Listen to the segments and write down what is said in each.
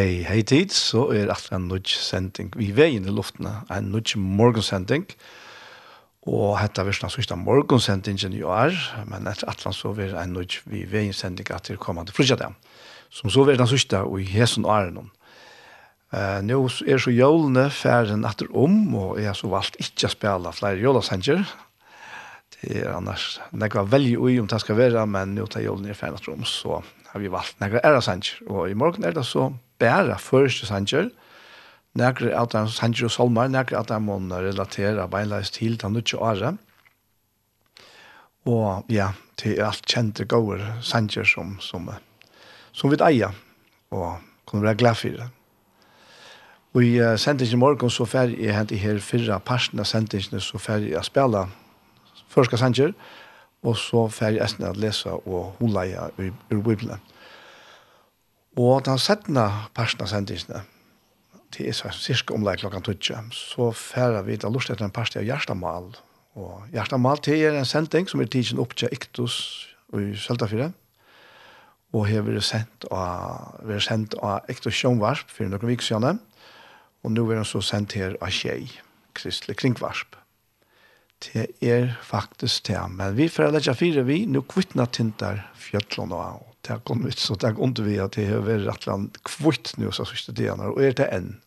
Hei, hei tid, så er alt en nudge sending vi veien i luftene, en nudge morgensending. Og hetta versna sista morgonsendingen i år, men etter atlan så vil en nudge vi veien sending at det kommer til frysja Som så vil den sista og i hesen åren. Uh, nå er så jólene færen etter om, og jeg har så valgt ikke å spille flere jólasenger. Det er annars nekva veldig ui om det skal være, men nå tar jólene er færen etter om, så har vi valgt nekva æresenger. Og i morgen er det så bæra første sanger, nekre at de sanger og solmer, nekre at de må relatera beinleis til den nødvendige året. Og ja, til alt kjente gåer sanger som, som, som vi eier, og kunne være glad for det. Og i uh, sendingen i morgen så fer jeg hent i her fyrre parten av sendingen så fer jeg spela første sanger, og så fer jeg esten å lese og hula i, i, i Bibelen. Og da settene personen av sendingene, det er cirka omlegg klokkan 12, så færer vi til lort etter en person av Gjerstamal. Og Gjerstamal til er en sending som er tidsen opp til Iktus i Søltafire, og har vært sendt av, vært sendt av Iktus Sjønvarsp for noen vik siden, og nå er han så sendt her av Kjei, Kristelig Kringvarsp. Det er faktisk det, men vi får legge fire vi, nå kvittner tintar fjøtlene og det har kommit så det har gått vi att det har varit rätt land kvitt nu så sista dagarna och är det än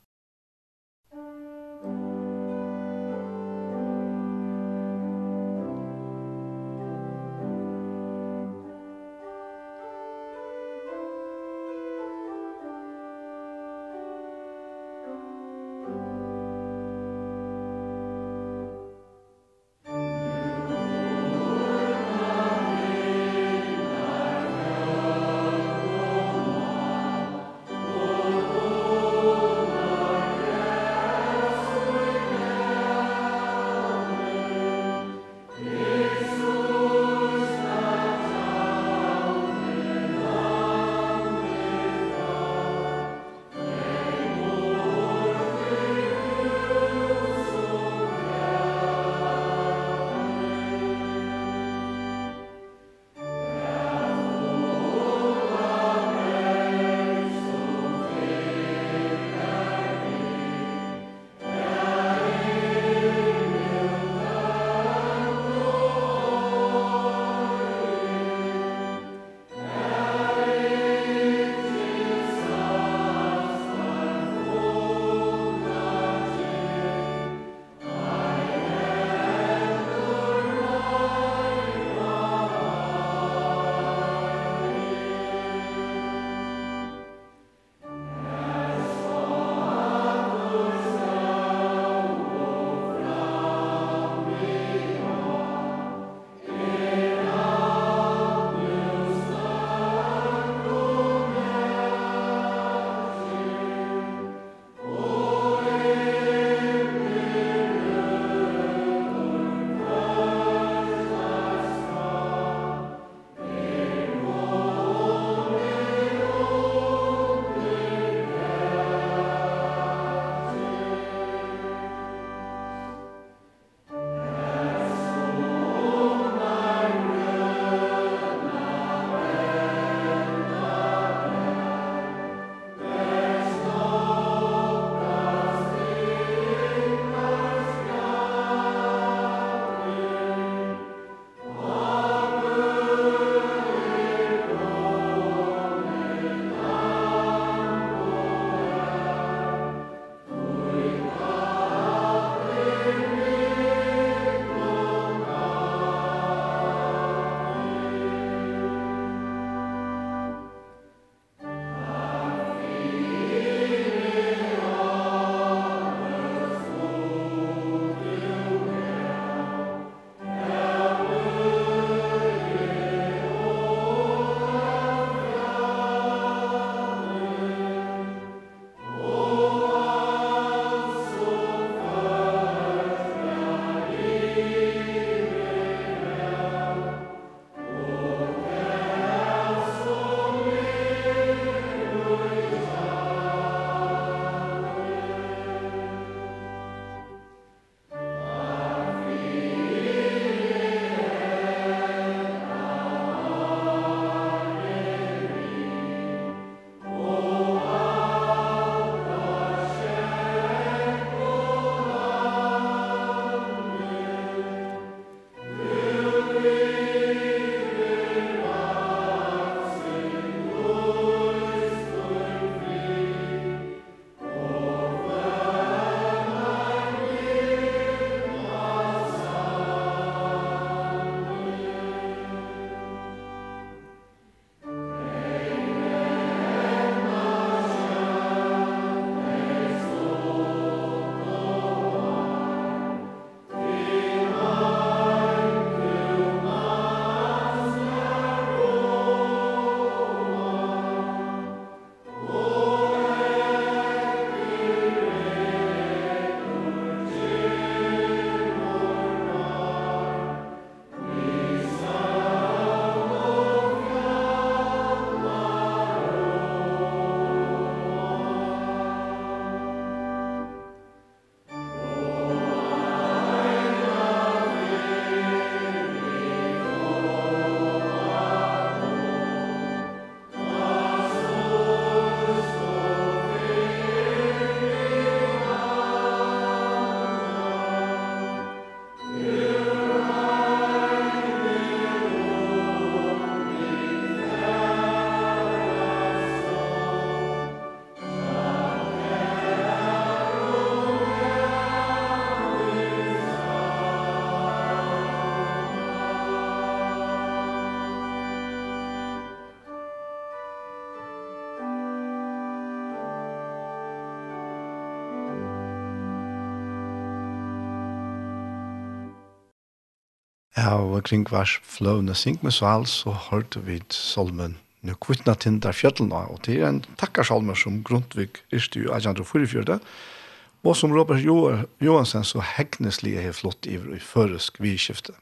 av kring vers fløvne sink med sval, så hørte vi solmen nu kvittna til fjöllna, og det er en takkarsalmer som Grundtvig yrste jo 1844, og som Robert Johansen så hegneslig er flott i føresk vidskifte.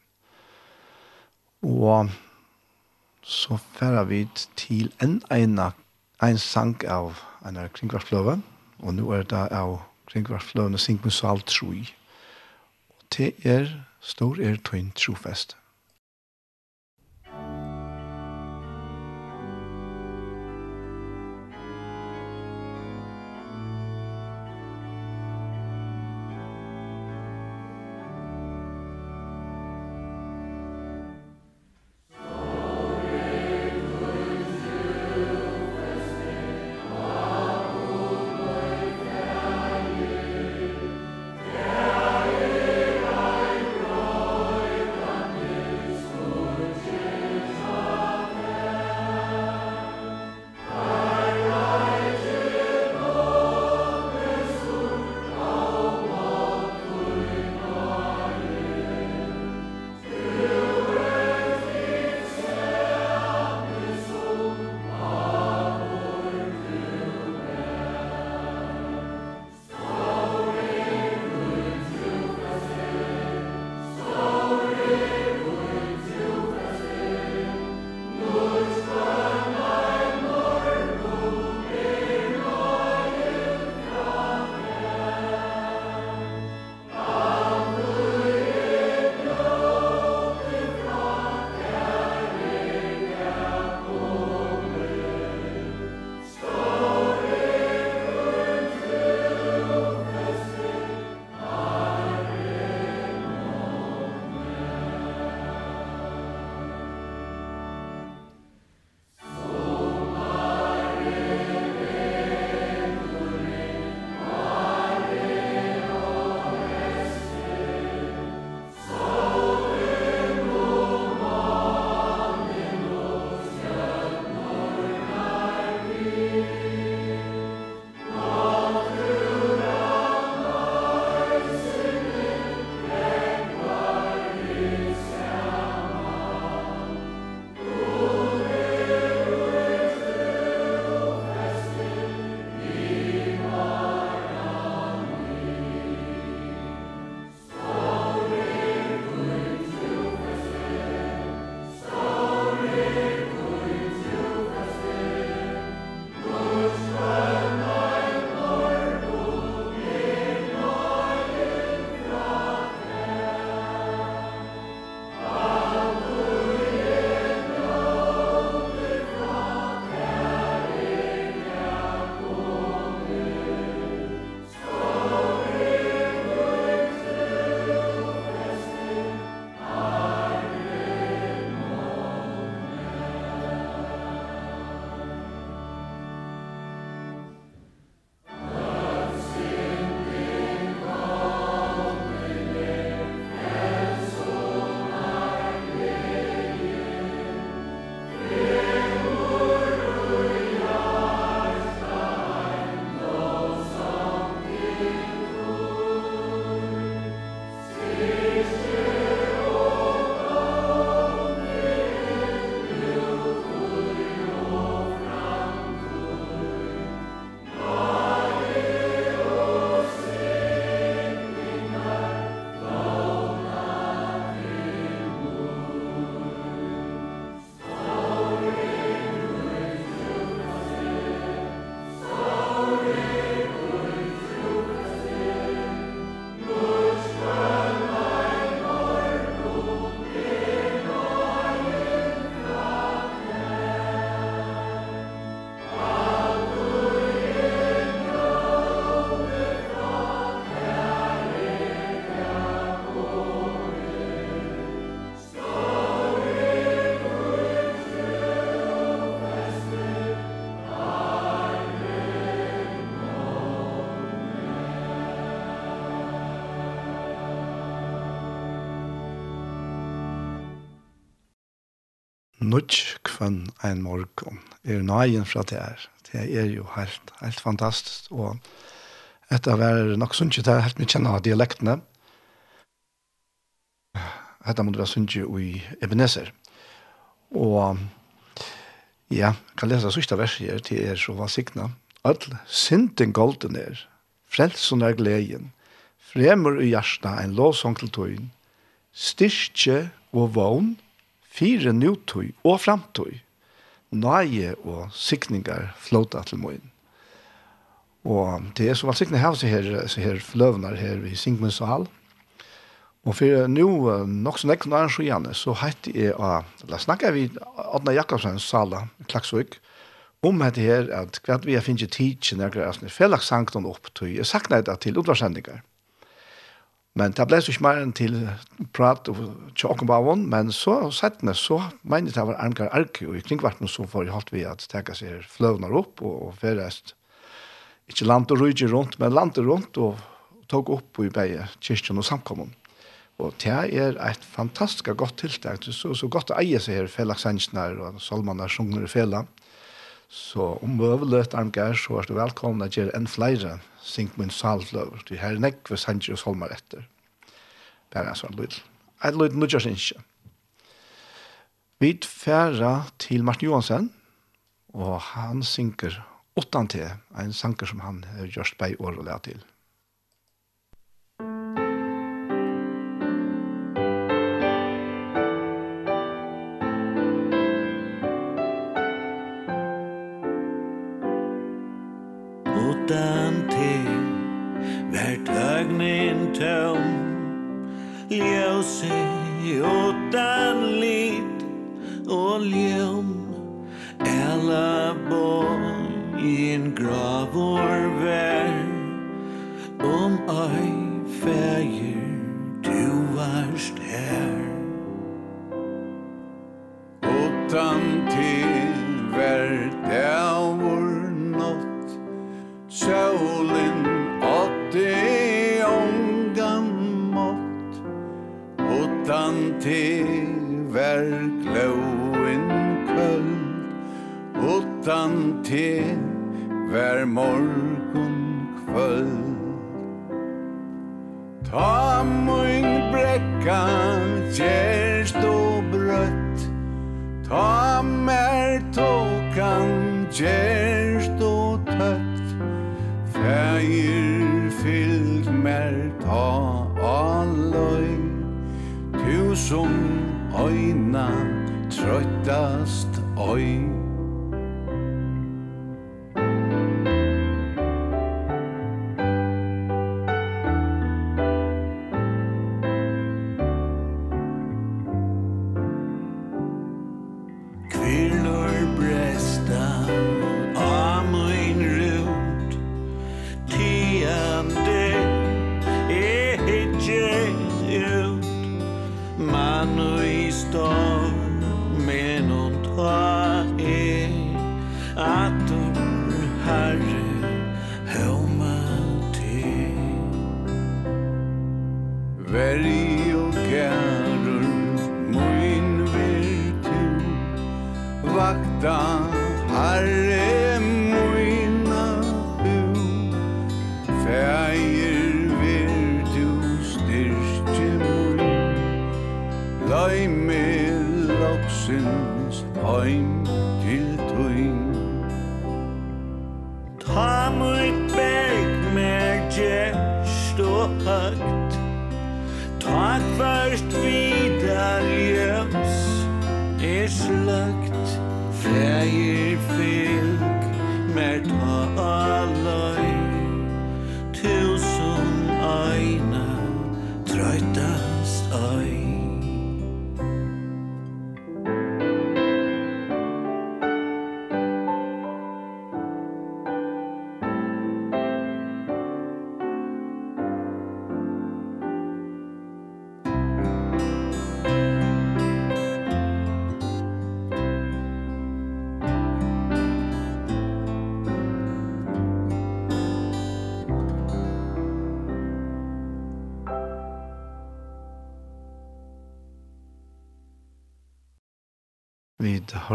Og så færer vi til en ena, en sang av en av kringvarsfløven, og nå er det av kringvarsfløven og sink med sval 3. Og det er Stor er tøyn trofest. nudge kvann ein morgon. Er nøyen fra det er. Det er jo helt, helt fantastisk. Og etter å være nok sunt det er helt mye kjenne av dialektene. Etter må det være sunt i Ebenezer. Og ja, kan lese sørste verset her til er så vansikna. All sinten golden er, frelsen er gleden, fremur i hjertet en låsong til tøyen, styrke og vogn, fire nutøy og framtøy, nøye og sikningar flåta til møyen. Og det er så velsignet her, så her, så her fløvner her i Singmunds og Hall. Og for nå, nok som nekken er så gjerne, så heter jeg, eller snakker vi Adna Jakobsen, sala, Klaksvøk, om dette her, at hva vi har finnet tid til når jeg sankt og opp til, jeg sakner det til utvarsendinger. Men det ble så ikke mer enn til prat og tjåkenbavån, men så sett meg så, mener det var Arnkar Arke, og i kringvarten så får jeg holdt vi at teka seg fløvner opp og, og ferest, ikke land og rydde rundt, men land og rundt og tog opp i beie kyrkjen og samkommun. Og det er et fantastisk godt tiltak, så, så godt å eie seg her felagsenskene og salmene sjunger i felag. Så om møvelet armgar, så er du velkomna til en flere synk min salfløver. Du har her nekve sanger og solmar etter. Bare en sånn lyd. Et lyd nødgjørs ikke. Vi færa til Martin Johansen, og han synker åttan til, en sanker som han har gjørst bei år og lær til. utan te Vär tögnen töm Ljøse utan lit Og ljum Ella boj i en gravor vär Om oj färger Du varst här Utan te Hver morgon kvöld. Ta mun brekka Gjerst og brøtt Ta mer tokan Gjerst og tøtt. Fægir fyllt mer Ta alløy Tu som Trøttast øyna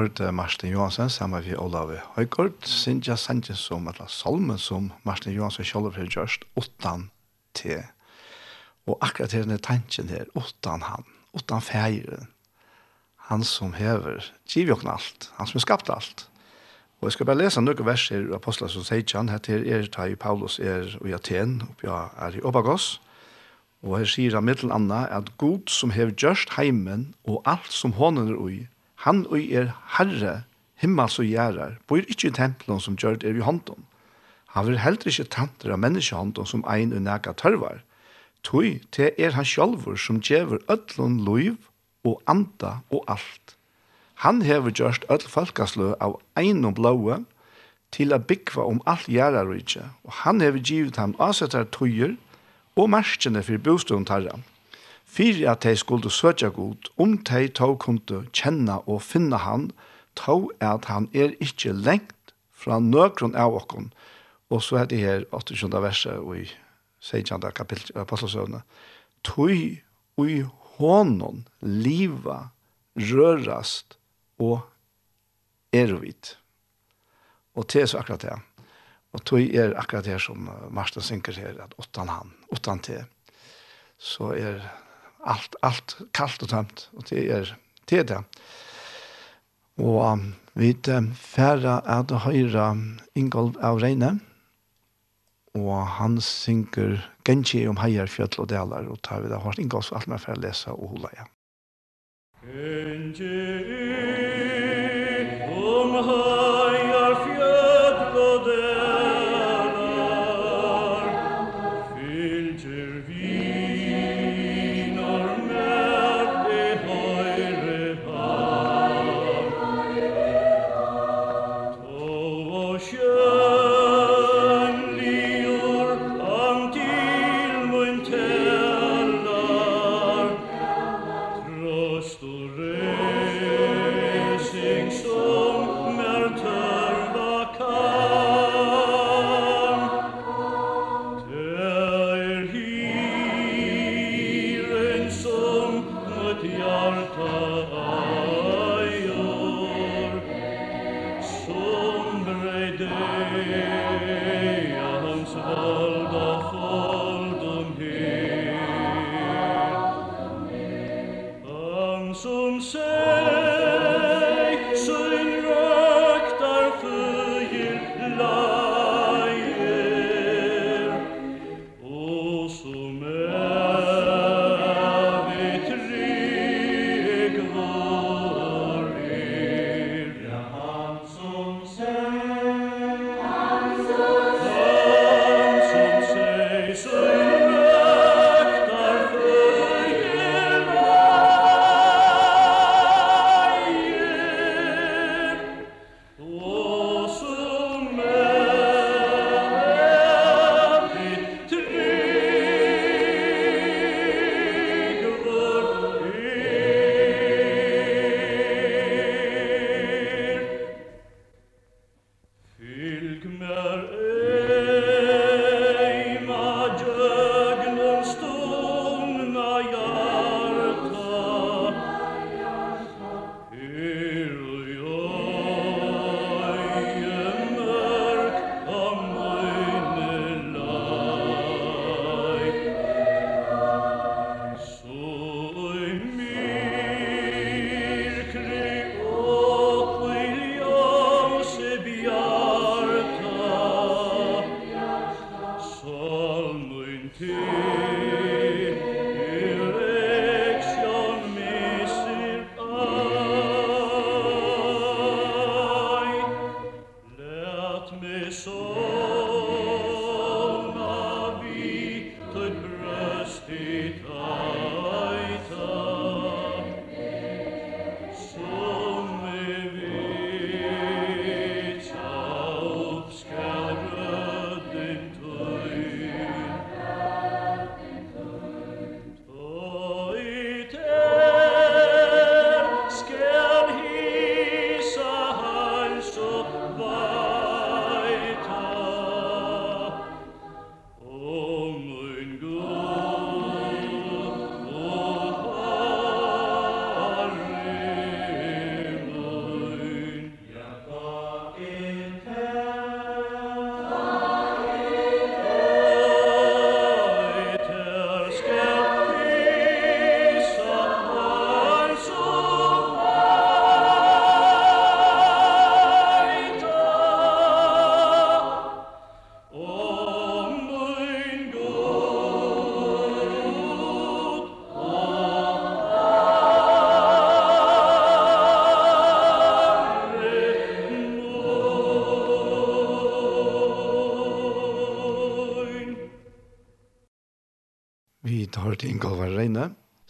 hørte Marsten Johansen sammen med Olav Høygård. Sintja Sanchez som et salmen som Marsten Johansen selv har gjort, åttan til. Og akkurat til denne tanken her, åttan han, åttan feiren, han som hever, giv jo alt, han som har skapt alt. Og jeg skal bare lese noen vers i Apostelen som sier han, heter er ta i Paulus er i Aten, og jeg er i Obagos, og her sier han mittel anna at god som hever gjørst heimen og alt som hånden er ui, han og er herre, himmels og gjerrar, bor ikke i tempelen som gjør det er i hånden. Han vil heller ikke tanter av menneskehånden som ein og nega tørvar. Tøy, det er han sjálfur som djever ødlun loiv og anda og alt. Han hever gjørst ødl folkaslø av ein og blåe til a byggva om alt gjerarrykje, og han hever givet ham asettar tøyer og merskjene for bostånd tarram. Fyrir at de skulle søtja god, om de tog kunne kjenne og finne han, tog at han er ikkje lengt fra nøkron av okken. Og så er det her 8. verset i 16. kapittel av apostelsøvnet. Tøy ui hånden liva rørast og ervit. Og det er så akkurat det. Og tøy er akkurat det som Marsten synker her, at åttan han, åttan til, så er alt, alt kallt og tømt, og det er det det. Og um, vi færre er det høyre Ingolv av Reine, og han synker Genji om heier, fjøtl og deler, og tar vi det hørt Ingolv, alt med færre lese og hula, ja. Genji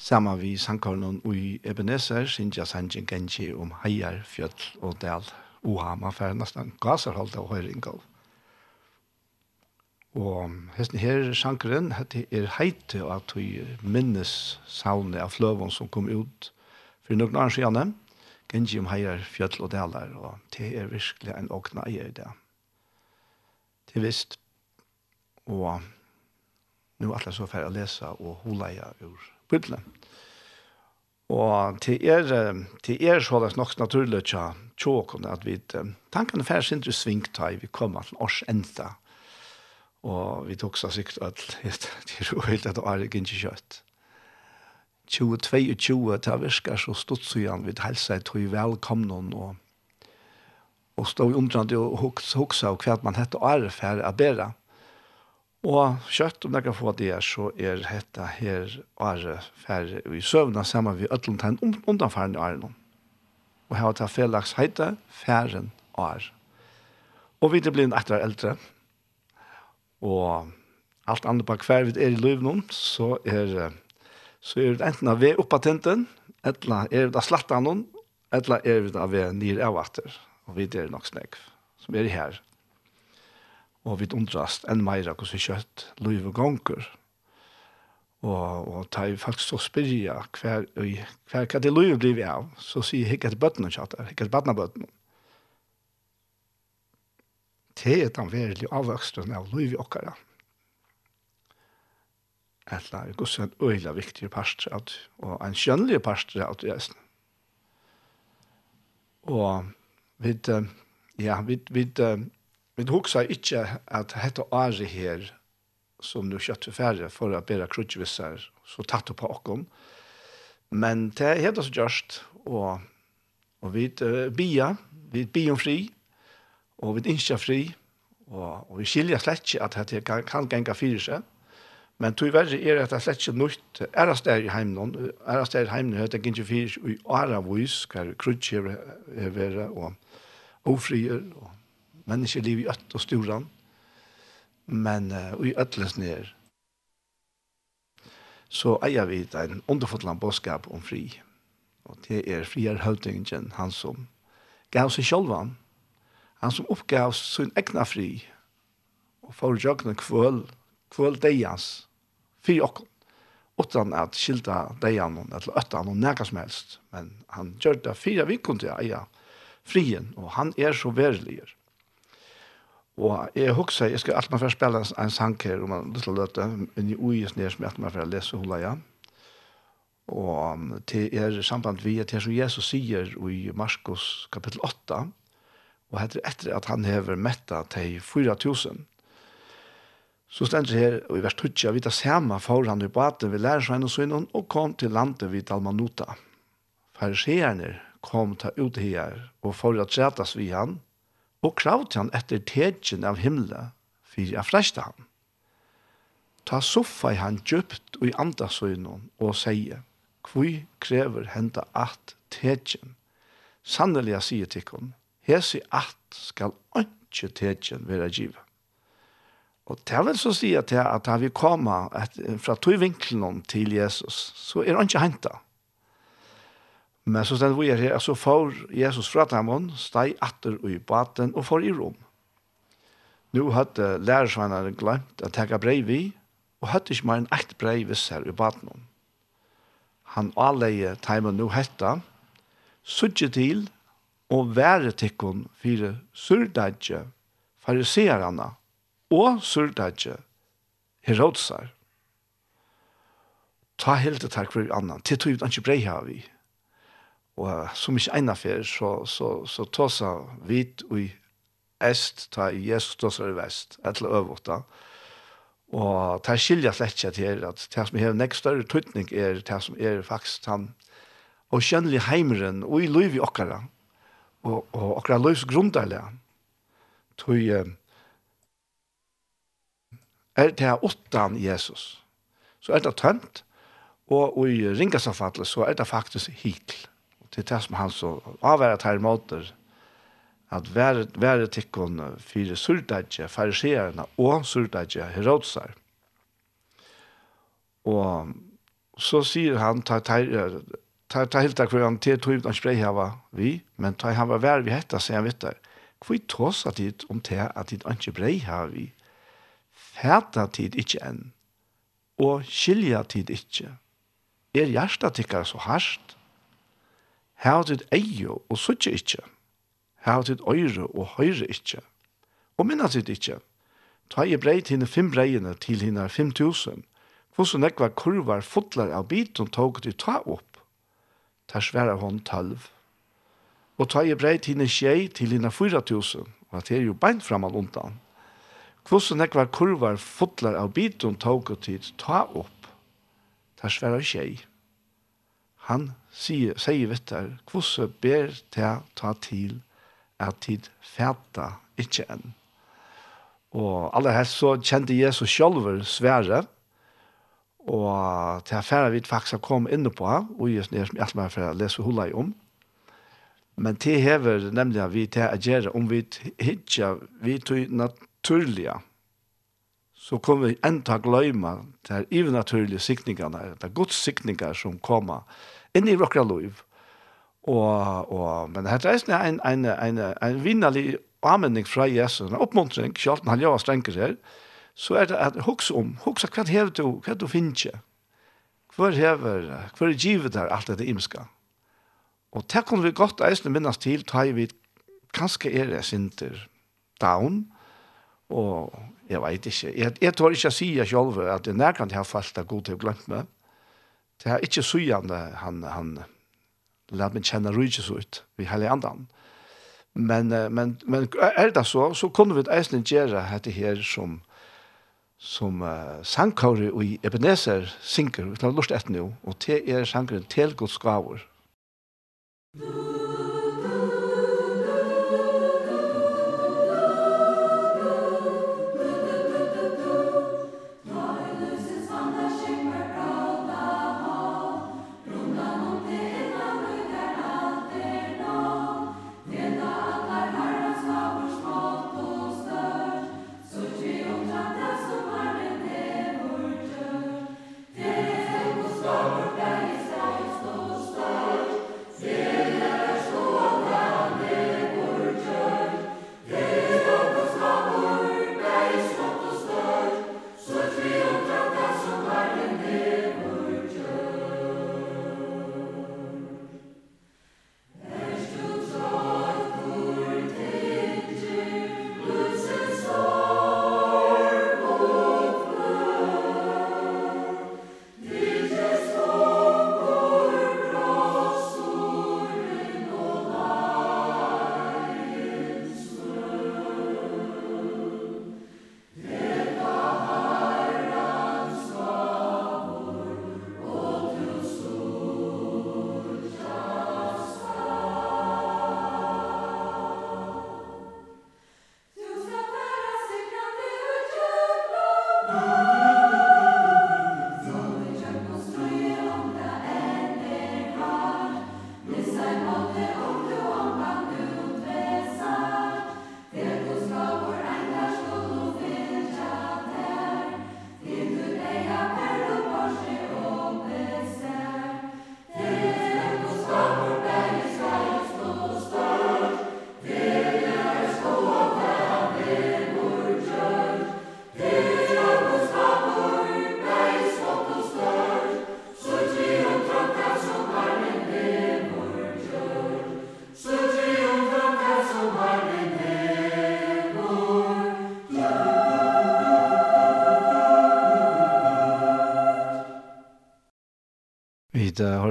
Samma vi sankornon ui Ebenezer, Sinja Sanjin Genji om heier, fjöll og del. Oha, man fær nesten gaserholdt av. Og hesten her sankaren, hette er heite at vi minnes saunet av fløven som kom ut for noen annen siden. Genji om heier, fjöll og deler, og det er virkelig en åkna i det. Det er visst. Og nu det så fær å lesa og hola jeg ur bygdelen. Og til er, til er så det nok naturlig tja tjåkene at vi tankene færre sin til svingtøy vi kommer til års enda. Og vi tok så sikkert at det er jo helt at det er ikke kjøtt. 2022 ta virka så stod så igjen vi hälsa ett hur velkomne og, og stod undrande och hooks hooks av kvärt man hette å Abera. Og kjøtt, om dere får det, så er dette her Are færre i søvnene sammen med ødelen til en undanfærende åre Og her har det felaks heite færren åre. Og vi er blitt etter eldre. Og alt andre bak hver vi er i liv nå, så er, så er det enten av ved oppatenten, eller er det av slattet noen, eller er det av ved nye avatter. Og vi er nok snakk som er her og vi undrast enn meira hos vi kjøtt liv og gonger. Og, og ta i faktisk så spyrja hver, hver hva det liv blir vi av, så sier jeg hikket bøttene kjattar, til bøttene bøttene. Det er den verilige avvøksten av liv i okkara. Etla er gos en øyla viktig parst og en kjønnlig parst av det resten. Og vi, ja, vi, vi, Men hugsa ikkje at hetta ari her som nu kjøtt færre for å bæra krutjvisser så tatt på okkom. Men det er helt gjørst og, og vi uh, bia, vi bia om fri og vi innskja fri og, og vi skilja slett ikke at dette kan, kan genga fyrir seg. Men tog verre er at det slett ikke nøyt er det stær i heimnån, er det stær i heimnån, er det gikk fyrir i åra vois, hver krutjver er vera og ofrier og Mennesker liv i øtt og storan, men uh, i øtles ned, så eier vi en underfotland bådskap om fri. Og det er frierhøvdingen, han som gav seg sjølvan, han som oppgav sin egna fri, og for jøkne kvøl, kvøl deians, fri okken, utan at skilta deian, eller øtta han, nega som helst, men han gjør det fire vikon til eier frien, og han er så verilig. Og jeg husker, jeg skal alltid man får spille en, sang her, om man lyst til å løte, men i uges ned som jeg alltid man får lese hula ja. Og til er samband vi, til som Jesus sier i Marskos kapittel 8, og heter etter at han hever metta til 4000. Så stender det her, og i vers 20, vi tar samme for han i baten vi lærer seg og synden, og kom til landet vid Dalmanuta. Fariseerne kom ta ut her, og for å tretas vi han, og kravde han etter tegjen av himla fyrir jeg fresta han. Ta soffa i han djupt og i andasøgnon og seie, kvui krever henda at tegjen. Sannelig jeg sier tikkun, hesi at skal ikke tegjen vera givet. Og det vil så si at, at da vi kommer fra to vinklen til Jesus, så er han ikke hentet. Men så stendt vi er her, så får Jesus fra dem, steg atter i baten og får i rom. Nå hadde lærersveinene glemt å teka brev i, og hadde ikke mer enn ett brev viss her i baten. Han avleie teimen nå hetta, sudje til og være tikkun fire surdadje fariserene og surdadje herodsar. Ta helt det takk for annan, til tog ikke brev her vi. Og som ikke ene fer, så, så, så tåsa vit i est, ta i Jesus tåsa i vest, etter øvåta. Og ta skilja slett til at det som har nek større tøytning er det som er faktisk han og kjennelig heimeren og i liv i okkara. Og, og okkara livs grunndalja tog eh, er det åttan Jesus. Så er det tønt og i ringasavfattelse så er det faktisk hitl det er det som han så avværet her måter, at være tikkun fire surdadje, fariserene og surdadje herodsar. Og så sier han, ta, ta, ta, ta helt takk for han til tog ut sprei hava vi, men ta han var vær vi hetta, sier han vitt der. Hvor tås at dit om te at dit ikke brei hava vi? Fæta tid ikkje enn, og skilja tid ikkje. Er hjertet tikkar så harsht, Hau tid eio og suttje ikkje. Hau tid øyre og høyre ikkje. Og minna tid ikkje. Ta i brei til henne fem breiene til henne fem tusen. Hvordan nekva kurvar fotlar av biten tog til ta opp. Ta sværa hon talv. Og ta i brei til henne tjei til henne fyra tusen. Og at det er jo beint framan undan. Hvordan nekva kurvar fotlar av biten tog til ta opp. Ta sværa tjei han sier, sier vet her, hvordan ber det ta til at tid fæta ikke enn. Og aller helst så kjente Jesus selv svære, og til affæra vi faktisk kom inne på, og just nere som jeg som er for å lese hula i om. Men til hever nemlig vi til å gjøre om vi ikke, vi tog naturlige, så kommer vi enda gløyma til ivernaturlige sikningene, det er godssiktninger som kommer, inn i rockra liv. Og, og, men det er en, en, en, en vinnerlig anmenning fra Jesus, en oppmuntring, selv om han gjør strenger her, så er det at hukse om, hukse hva hever du, hva du finner, ikke. hva hever, hva er givet der, alt dette imska. Og det kunne vi godt eisne minnes til, ta i vi kanskje er det sinter down, og jeg vet ikke, jeg, jeg tør ikke å si jeg selv at det nærkant jeg har falt det god til å glemme, meg, Det er ikke sujande han, han lær meg kjenne så ut vi hele andan. Men, men, men er det så, så kunne vi eisen gjøre dette her som, som uh, sangkåre i Ebenezer synker, vi tar lort etter nå, og det er sangkåren til Guds gaver. Du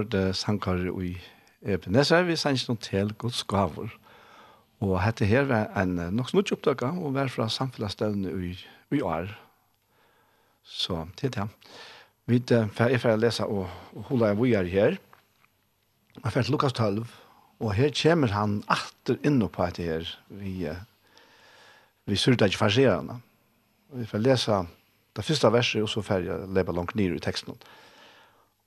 hørte sankar i Ebenezer, vi sanns noen til Guds gaver. Og dette her var en nok snutt oppdaga, og var fra samfunnsstevne i, i år. Så til det. Vi er ferdig å lese og, og holde jeg vujer her. Jeg ferdig Lukas 12, og her kommer han atter inn på dette her. Vi, vi surter ikke farserende. Vi får lese det første verset, og så ferdig å leve langt ned i teksten. Og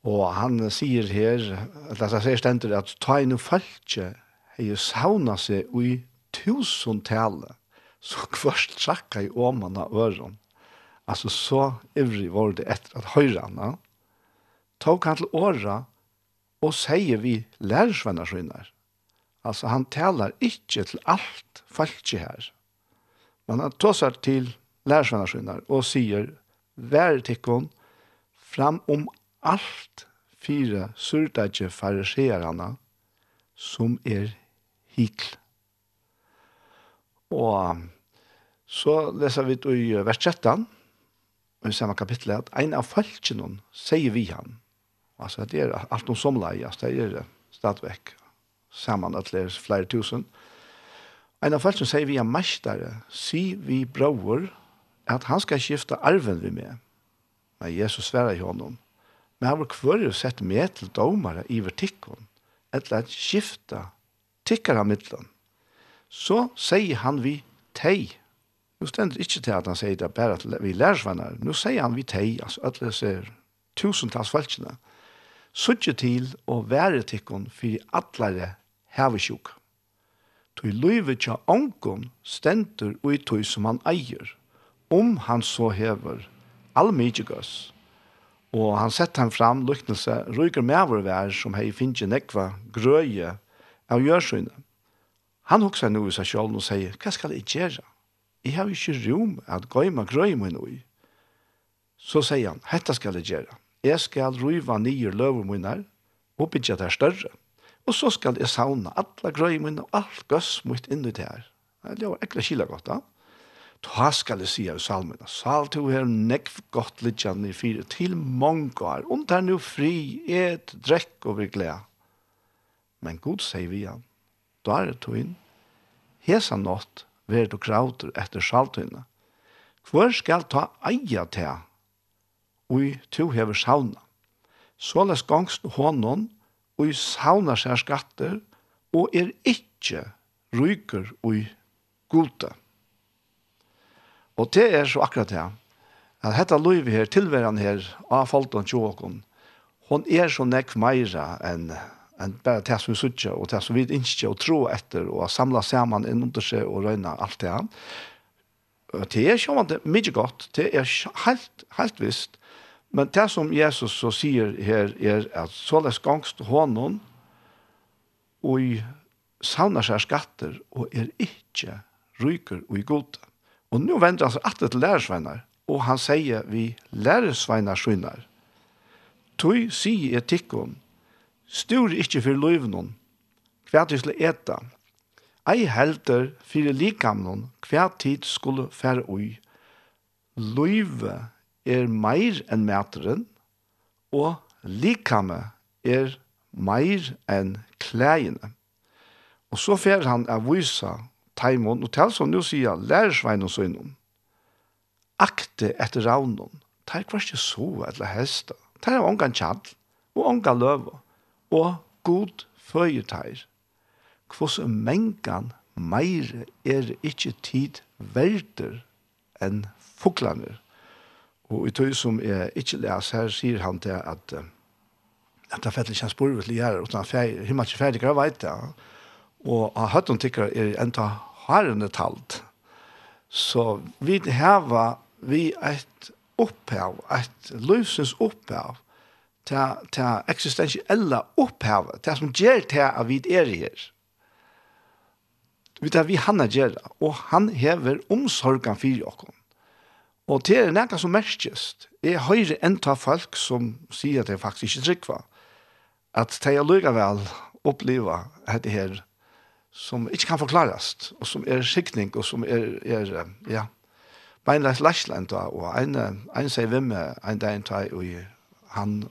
Og han sier her, at han sier stendur, at ta inn og falskje, hei sauna seg ui tusen tale, så kvørst trakka i åman av øren. Altså så ivrig var det etter at høyre henne, tok han til åra, og sier vi lærersvenner skinner. Altså han talar ikke til alt falskje her. Men han tåsar til lærersvenner skinner, og sier, vær tikkun, fram om alt fire surdage fariseerne som er hikl. Og så leser vi i vers 13, i samme kapittel, at en av falskene sier vi han. Altså, det er alt noe som leies, det er stadigvæk sammen at det er flere tusen. En av falskene sier vi han mestere, sier vi bror, at han skal skifte arven vi med. Men Jesus sverer i honom, Men han var kvar og sett med til domare i vertikken, etter at skifta tikkara middelen. Så sier han vi tei. Nå stender ikkje til at han sier det bare til vi lærersvennar. Nu sier han vi tei, altså det ser tusentals falskina. Sutje til å være tikkon fyrir allare hevesjuk. Tui luive tja ongon stendur ui tui som han eier, om han så hever allmidjegøs Og han sett han fram lyknelse, ryker med vår vær som hei finnje nekva grøye av gjørsynene. Han hoksa nu i seg sjål og sier, hva skal jeg gjøre? Jeg har ikke rom at gøyma grøye min ui. Så sier han, hetta skal jeg gjøre. Jeg skal ruiva nye løver minner og bytja det større. Og så skal jeg sauna alle grøy minner og alt gøss mot inni det her. Det er jo ekkert kila godt da. Ja? Ta skal jeg sige i salmen, sal to her nekv godt litt i fire, til mange år, omtar nu fri, et, drekk og vi gled. Men god sier vi igjen, da er det to inn, hesa nått, ver du krauter etter saltøyne. Hvor skal ta eia til, ui to hever sauna. Såles gangst hånden, og sauna seg skatter, og er ikkje ryker ui gode. Og det er så akkurat det. At dette livet her, tilværende her, av folten tjåkon, hon er så nekk meira enn en bare det som vi sutja, og det som vi ikke og tro etter, og samla saman innunder seg og røyna alt det her. Det er ikke det mye godt, det er helt, helt visst, men det som Jesus så sier her er at såles gangst hånden og savner seg skatter og er ikke ryker og i gode. Og nå vender han seg alltid til lærersveinar, og han sier vi lærersveinar skynar. Tøy sier etikken, styr ikkje for løyvnån, hva tid skulle eta, ei helter fyrir likamnån, hva tid skulle fære ui. Løyve er meir enn mæteren, og likame er meir enn klægene. Og så fer han av vysa taimon, og tal som nu sier, lærersvein og søgnon, akte etter ravnon, tar kvar ikke så eller hesta, tar av ongan tjall, og ongan løva, og god føyetar. Kvos mengan meire er ikkje tid verder enn fuklaner. Og i tøy som er ikkje les her, sier han til at at det fettelig kjens borvet til gjerra, utan han fjer, himmel ikke fjer, det veit det, og av høtten tykker er enda harende talt. Så vi heva vi et opphav, et løsens opphav, til, til eksistensielle opphav, til som gjør til at vi er her. Vi tar vi han er gjør, og han hever omsorgen for oss. Og det er noe som merkest, er høyre en av folk som sier at det faktisk ikke trykker, at de er lykke vel opplever dette her som ikke kan forklares, og som er skikning, og som er, er ja, beinleis lærsland, og en, en sier hvem en dag en tag, og han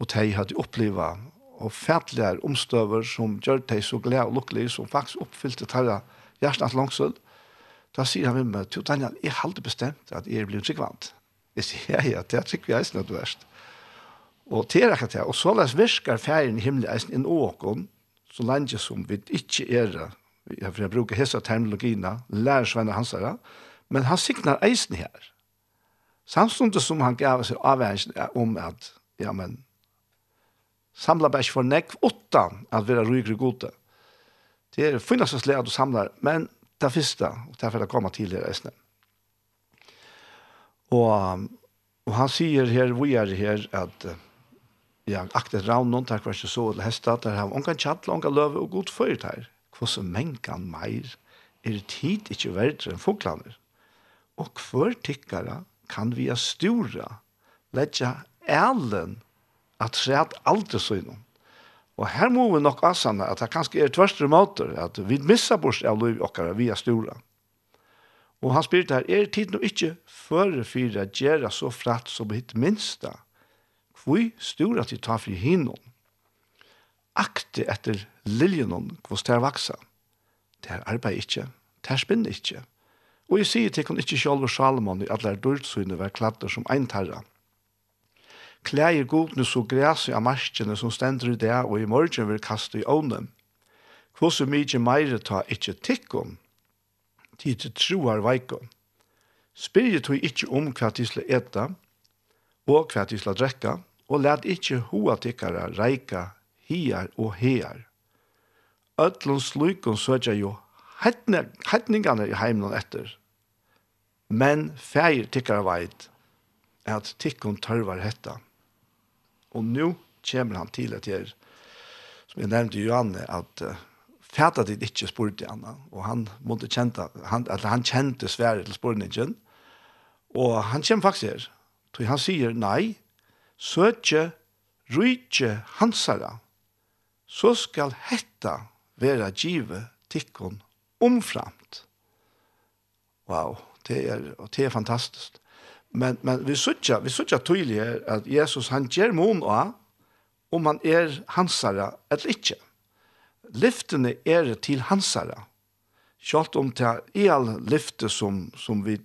og de hadde opplevd og fætlige omstøver som gjør de så glede og lukkelige, som faktisk oppfyllte tarra hjertens langsøl, da sier han med meg, til Daniel, jeg har aldri bestemt at jeg blir tryggvant. Jeg sier, ja, ja, det er tryggvig eisen at du erst. Og til akkurat det, og så løs virker ferien i himmelen eisen inn åkken, så lenge som vi ikke er, for jeg bruker hese terminologina, lærer hans her, men han signar eisen her. Samstundet som han gav seg avhengig om at, ja, men, samla bæs for nekv åttan at vera rygre gode. Det er finnast oss at du samlar, men det fyrsta, og det er for å komme til her eisne. Og, og han sier her, vi er her, at, uh, ja, aktet raunen, takk var ikke så, eller hestet, der har unga tjall, unga løve og god fyrt her. Hvordan mengan meir er tid ikke verdre enn foglaner. Og hver tikkara kan vi stura letja elen at sred aldri synon. Og her må vi nok asanna at det kanskje er tverstre måter, at vi missa bort av liv okkara via stora. Og han spyrir her, er tid nå ikke føre fyra gjerra så fratt som hitt minsta, Hvor stor at de tar fri hinnom? Akte etter liljenon kvos ter vaksa. Ter arbeid ikkje, er spinn ikkje. Og jeg sier til hun ikkje sjálf og Salomon i alle dyrtsyne var kladder som eintarra. Klæger godne så græs i amaskjene som stender i det og i morgen vil kaste i ånden. Hvor så mykje meire ta ikkje tikkum, tid til troar veikon. Spyrje tog ikkje om hva de sla eta, og hva de drekka, og let ikkje hoa tikkara reika hier og her. Ötlun slukun søtja jo hetningane i heimnon etter. Men feir tikkara veit at tikkun tørvar hetta. Og nu kjemmer han til at jeg, som jeg nevnte Johanne, at uh, fæta dit ikkje spurte han. og han måtte kjenta, han, at han kjente svære til spurningen, og han kjem faktisk her, så han sier nei, søtje rujtje hansara, så skal hetta vera give tikkun omframt. Wow, det er, og det er fantastisk. Men, men vi søtja, vi søtja tydelig er at Jesus han gjør mon av om han er hansara eller ikke. Lyftene er til hansara. Kjalt om det er all lyfte som, som vi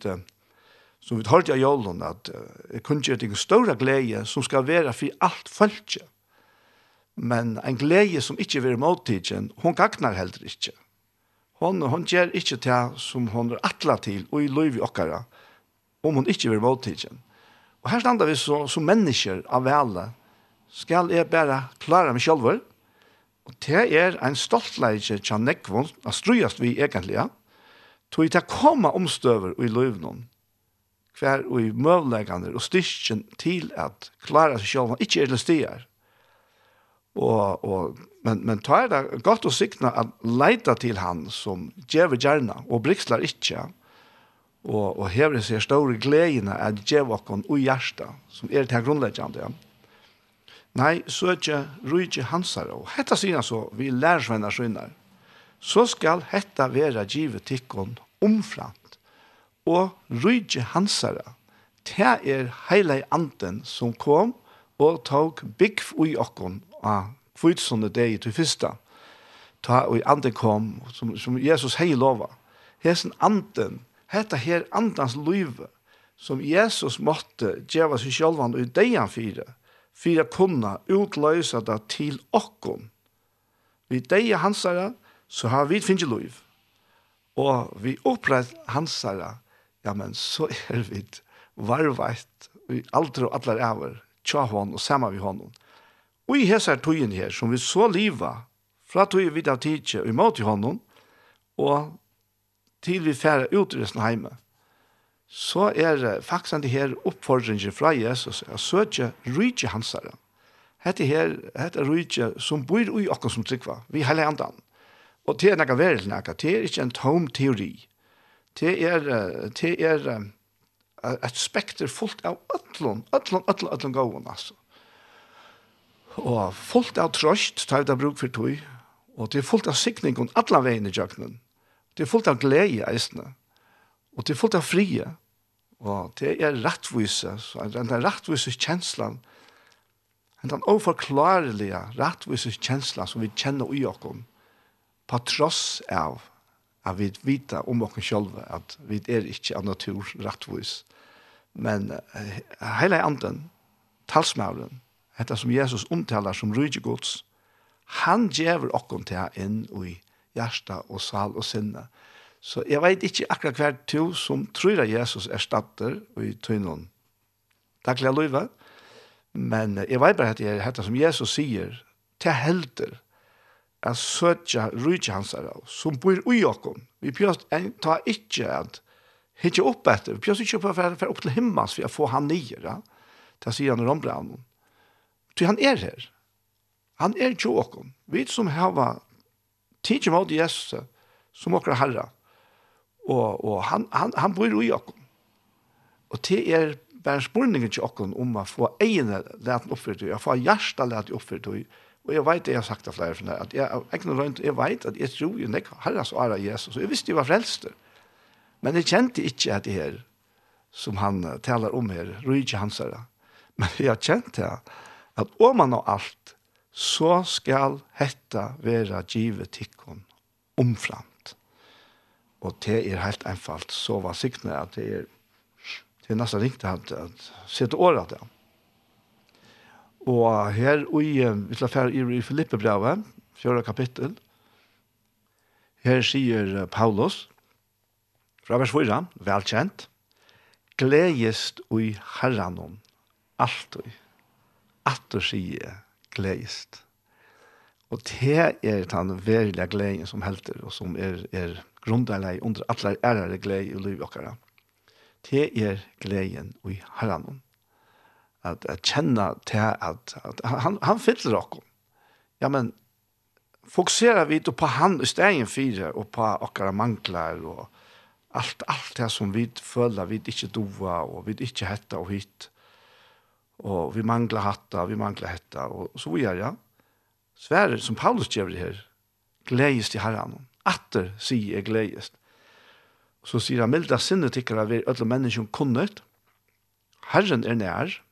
som vi hørte av jålen, at jeg kunne gjøre en større glede som skal være for alt følge. Men en glede som ikke vil måttidgen, hun gagnar heller ikke. Hon, hon gjør ikke til som hon er atla til, og i løyv i okkara, om hon ikke vil måltidgen. Og her standa vi så, som mennesker av vele, skal jeg bare klare meg sjølver, og det er en stoltleidje til nekvån, at strøyast vi egentlig, tog til å komme omstøver i løyvnån, hver og i møvleggene og styrken til at klara seg selv, ikke er listier. Og, og, men, men ta er det godt å sikna at leita til han som djever gjerna og brikslar ikke, og, og hever seg store gledene at djever okken og hjärsta, som er det her Ja. Nei, så er ikke rujtje hansar, og hetta han så, vi lærersvenner synar, så skal hetta vera givet tikkon omframt og rydde hansara. Det er heile anden som kom og tok bygg ui okkon av kvitsonde deg til fyrsta. Ta og anden kom, som, som Jesus hei lova. Hesen anden, hetta her andans løyve, som Jesus måtte djeva seg sjálvan og dejan fire, fire kunna utløysa det til okkon. Vi deja hansara, så har vi finnje løyve. Og vi opprett hansara, ja, men så er vi varveit, vi aldri og allar æver, tja hon og saman vi honom. Og i hessar tøyen her, som vi så liva, fra tøyen vidt av tidsje, og imot i honom, og til vi færa ut i resten heime, så er det faktisk det her oppfordringen fra Jesus, at søtje rydje hansare. Hette her, hette rydje som bor i okken som trykva, vi heller andan. Og til er nekka verden, det er ikke en tom teori, det er, det er et spekter fullt av ødlån, ødlån, ødlån, ødlån gåen, altså. Og fullt av trøst, tar vi da bruk for tog, og det er fullt av sikning om alle veiene i jøkkenen. Det er fullt av glede i eisene, og det er fullt av frie, og det er rettvise, så den der rettvise kjenslen, den overklarelige rettvise kjenslen som vi kjenner i jøkken, på tross av at vi vita om oss själva at vi er ikke av natur rettvis. Men uh, hele anden, talsmavlen, dette som Jesus omtaler som rydegods, han gjever oss til inn i hjärsta og sal og sinne. Så jeg vet ikke akkurat hver to som tror at Jesus er statter i tøynen. Takk, Løyve. Men jeg vet bare at det er dette som Jesus sier til helter at søtja rydja hans er av, som bor ui okkom. Vi pjøst en ta ikkje at hitje opp etter, vi pjøst ikkje opp for, for opp til himmels for å få han nye, ja? det sier han i rombranen. Så han er her. Han er jo okkom. Vi som hava tidsi mot Jesus, som okra herra, og, og han, han, han bor ui okkom. Og det er bare spurningen til okkom om å få egnet leten oppfyrt, å få hjertet leten oppfyrt, og Og jeg vet, jeg har sagt det flere for det, at jeg, jeg, jeg, jeg vet at jeg tror jo nek herres så Jesus, og jeg visste jeg var frelster. Men jeg kjente ikke at det her, som han taler om her, rydde hans herre. Men jeg kjente at om man har alt, så skal hetta være givet tikkun omframt. Og det er helt enfalt, så var siktene at det er, det er nesten riktig at, at, sitte året av. Og her i, vi skal fære i Filippe-brevet, fjøra kapittel, her sier Paulus, fra vers 4, velkjent, gledest ui herranon, alt ui, at du sier gledest. Og det er den verilige gleden som helter, og som er, er grunderlig under alle ærere glede i livet okkara. Det er gleden ui herranon at, at kjenne til at, at han, han fyller dere. Ja, men fokuserer vi på han i stegen fire, og på akara mangler, og allt allt det som vi føler vi ikke dova og vi ikke hetta og hit. Og vi manglar hatta, vi manglar hetta og så vi er ja. Sverre som Paulus gjør det her. Gledes i Herren. Atter sier jeg gledes. Så sier han milda sinne att vi alle menneskene kunnet. Herren er nær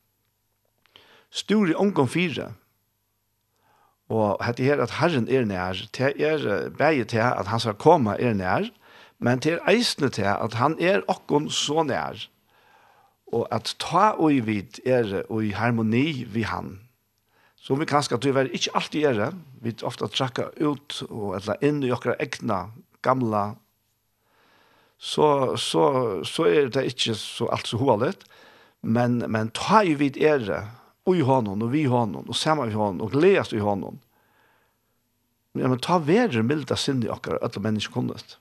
stor i omgång fyra. Og hette her at Herren er nær, det er bæget til at han skal komme er nær, men det er eisende til at han er okkon så nær. Og at ta og i vid er og i harmoni vi han. Så vi kanskje at vi var ikke alltid er, vi ofte trakka ut og eller inn i okra egna gamla så, så, så er det ikke så alt så hovalet, men, men ta i vid er och i honom och vi i honom och samma i honom och glädjas i honom. Men man tar väder milda synd i okkar alla människor kunnast.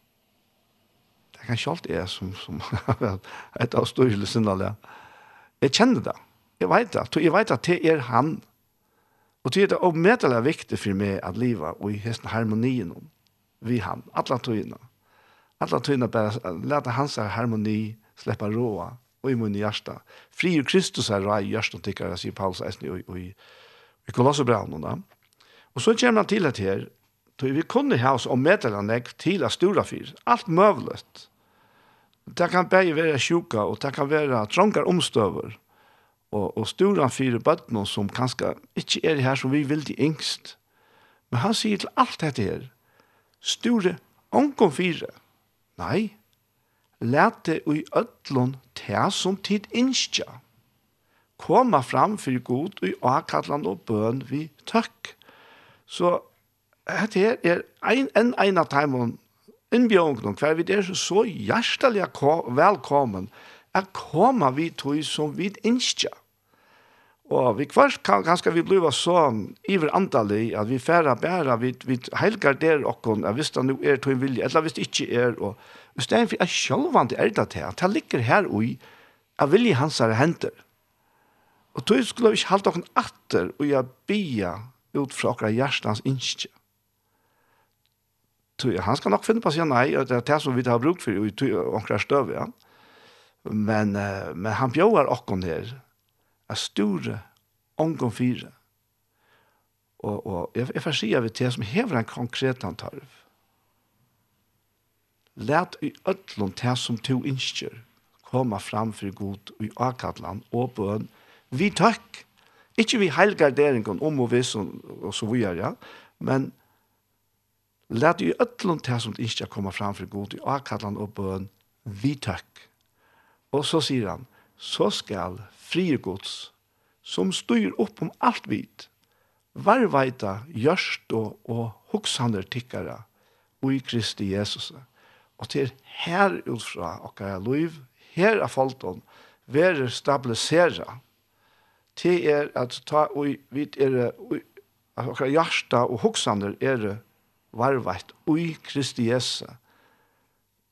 Det kan sjalt är som som et av större syndarna. Jeg kjenner det. Jeg vet det. Jeg vet at det er han. Og det er det omedelig viktig for meg at livet og i hesten harmonien vi han. alle togene. Alle togene bare läta hans harmoni släppa råa og i munn i hjärsta. Fri Kristus är rai hjärsta tycker jeg, sier Paulus är och i, i kollar Og så kommer han til at her, vi kunne ha oss om meddelandet til att stora fyr. alt møvlet. Det kan bare være sjuka og det kan være trångar omstøver, og, og stora fyra bötterna som kanskje ikke er her som vi vil till yngst. Men han sier til alt dette her, store omkom fyra. nei, Läte och i ødlån det som tid innskja. Koma fram for god og avkallande og bøn vi tøkk. Så dette her er en, en, en av timene innbjørn, for vi er så hjertelig velkommen at koma vi tog som vi innskja. Og vi kvart kan ganske vi bliva så iver antallig at vi færa bæra, vi, vi helgar der okkon, at hvis det nu er tog en vilje, eller hvis det ikke er, og I stedet for at sjølvande er det til, at det ligger her ui, at vilje hans er henter. Og tog skulle vi ikke halte okken atter, og jeg bia ut fra okker hjertens innskje. Tog, han skal nok finne på å si nei, og det er det som vi har brukt for, og tog okker støv, ja. Men, men han bjør okken her, er store, ångon fire. Og, og jeg, jeg får si av det som hever en konkret antarv Læt i öllum det som to innskjer koma fram for god i akadlan og bøn vi takk. Ikke vi heilgarderingen om og vis og, og så videre, ja. men lät i ötlun til som ikke komma fram för god i avkallan och bön. vi tack! Och så säger han, så skal frie gods, som styr upp om alt vit, varvaita görst och og huxander tickara och i Kristi Jesus. Og det her utfra okkara liv, her er folton, ver stabilisera. Det er at ta og vit er okkara hjarta og hugsander er varvætt ui Kristi Jesu.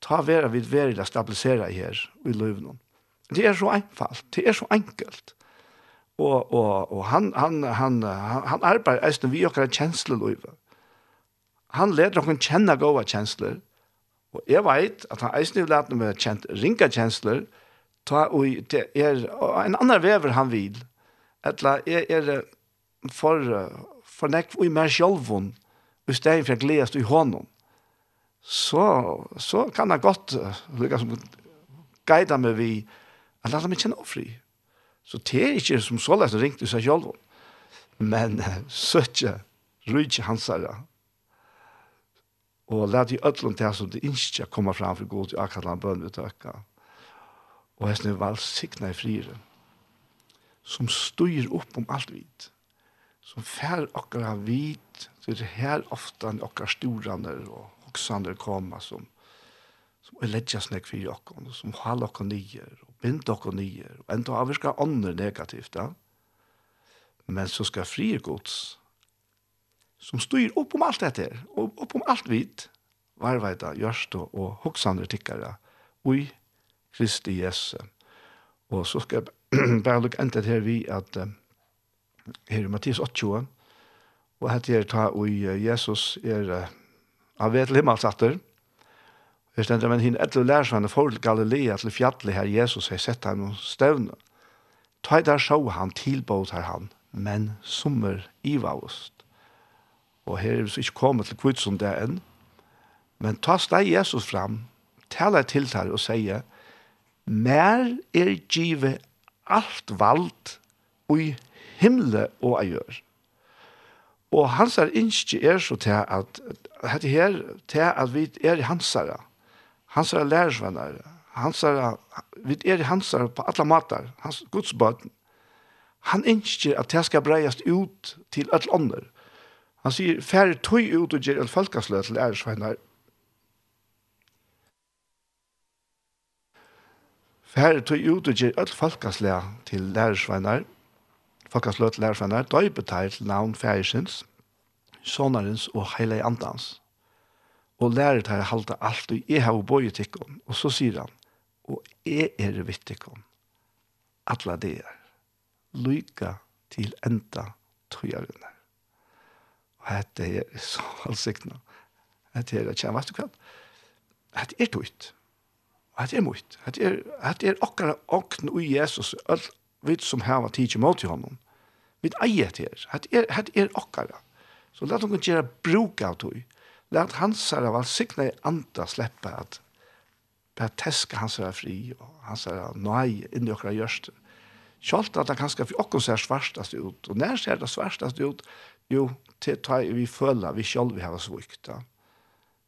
Ta vera vid verila stabilisera her i løvnum. Det er så einfalt, det er så enkelt. Og, og, og han, han, han, han han arbeider eisen vi okkara kjensleløyve. Han leder okkara kjenne gode kjensler, Og jeg vet at han eisen i leten med kjent ringa kjensler, ta og det er en annan vever han vil, etla er, er for, for nekk og i mer sjolvun, og steg for gledast i hånden, så, så kan han godt lukka som guida meg vi, at leta meg kjenne ofri. Så det er ikke som så lest ringt i seg sjolvun, men søtje, rujtje hansara, og lær i ødlom til som det ikke kommer fram for god til akkurat land bøn ut økka. Og hesten er valsikna i frire, som styr opp om alt vidt, som fær okkar av vidt, så er det her ofta okkar storaner og hoksander koma som, som er ledja nek fyrir okkar, som hal okkar nyer, og bind okkar nyer, og enda avvirka ånder negativt, ja. men så skal frie gods, som styr upp om alt dette, og och upp alt allt vid, gjørst og, och hoxandre tickare, ui Kristi Jesu. Og så skal jeg bare lukke enda her vi at uh, her er Mattias 8, og hette her ta ui uh, Jesus er uh, av vet himmelsatter, Jeg stendte, men hinn etter lærsvann for Galilea til fjallet her Jesus har sett ham og støvne. Ta i der så han tilbåd her han, men sommer i vavust og her er vi ikke kommet til kvitsen det enn, men ta steg Jesus fram, tala til her og sier, mer er give alt vald i himle og eier. Og hans er ikke er så til at, at her, til at vi er i hansere, hansere lærersvenner, hansere, vi er i hansere på alle måter, hans godsbøten. Han ønsker at det skal breies ut til alle ånder. Han sier, færre tøy ut og gjør en falkasløy til æresveinar. Færre tøy ut og gjør en falkasløy til æresveinar. Falkasløy til æresveinar, døy betalt til navn færresins, sonarens og heile andans. Og lærer til å halte alt, og jeg har bøyet tikkene. Og så sier han, og jeg er vitt tikkene. Atla det er. Lykke til enda tøyerne. Og dette er så halvsikna. Dette er at vet du hva? Dette er tøyt. Dette er mot. Dette er, dette er akkurat åkne i Jesus, alt vi som har hava tidsi mot til honom. Vi eier til her. Dette er, dette er akkurat. Så let henne gjøre bruk av tøy. Let hans her av valsikna i andre slippe at bare teske hans her fri, og hans her nøy inn i okra gjørste. Kjalt at det kanskje for okkur ser svarstast ut, og nær ser det svarstast ut, Jo, til ta vi føler vi selv vi har svukt.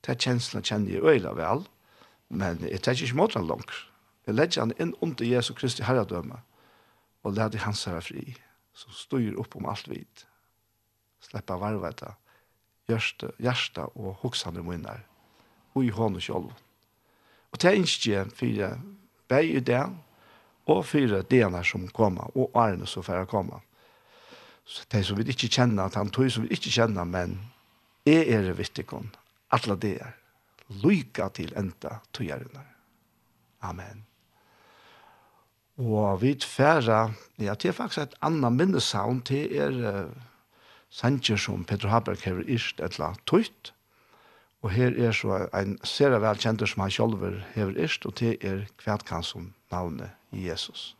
Det er kjenslene kjenner jeg øyla vel, men jeg tar ikke måte han langt. Jeg legger han inn under Jesu Kristi herredømme, og leder hans herre fri, som styr opp om alt vidt. Sleppa varva etter hjerte, hjerte og hoksande munner, og i hånden selv. Og det er ikke fire vei i det, og fire dener som kommer, og årene som får komme. Så det som vi ikke kjenner, at han tog som vi ikke kjenner, men jeg er det vittikon, alle det er. Lykke til enda togjerene. Amen. Og vi tfæra, ja, det er faktisk et annet minnesavn, det er uh, sanger som Peter Haberg har ist etla tøyt, og her er så en sere velkjenter som han sjølver har ist, og det er kvætkan som navnet Jesus.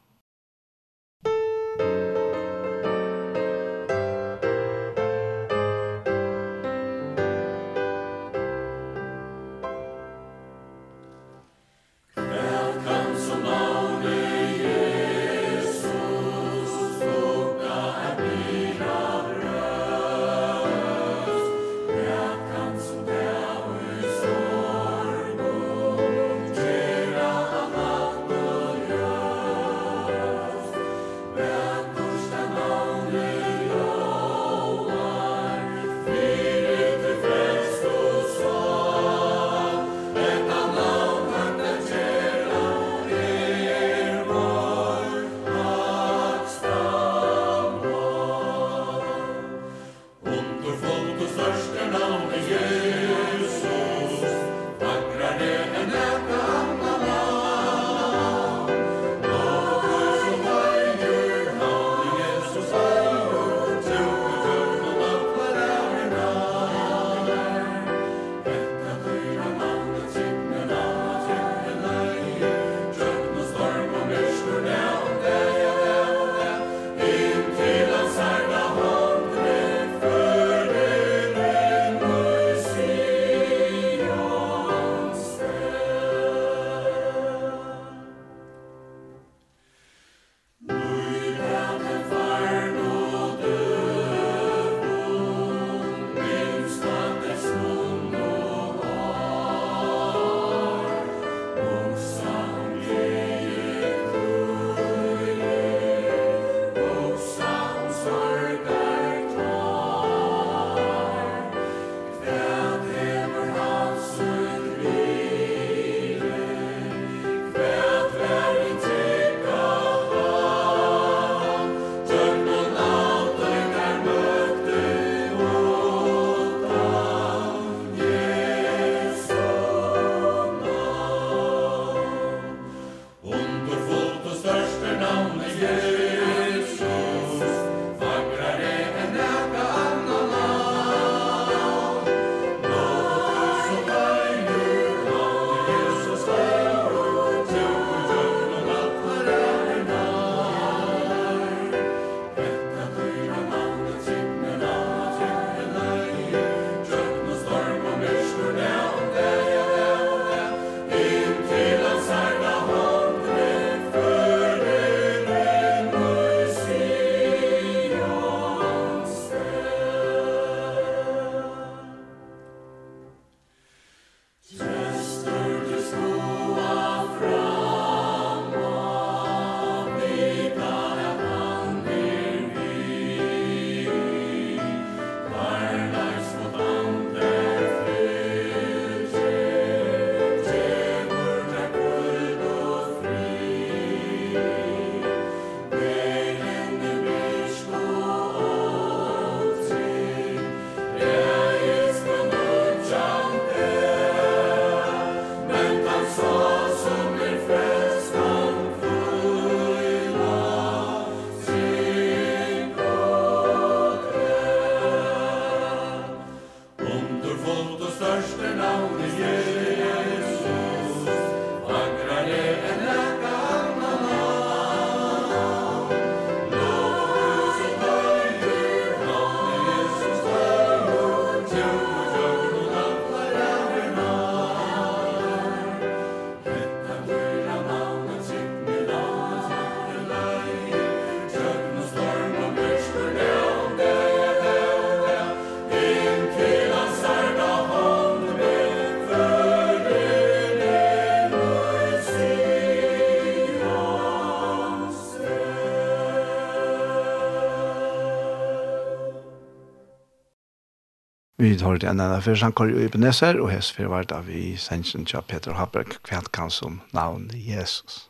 vi tar det enda for Sankar i Ebenezer, og hans for hvert av vi sannsyn til Peter Haberg, kvært kan som navn Jesus.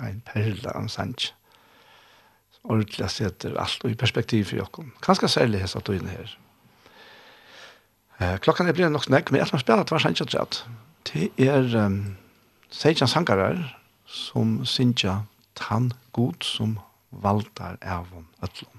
Ein perle av sannsyn. Ordentlig setter alt i perspektiv for jokken. Kanskje særlig hans at du inne her. Eh, klokkan er blir nok snakk, men jeg skal spille tvers sannsyn til at det er um, sannsyn sankarer som sannsyn tann god som valdar avon ötlom.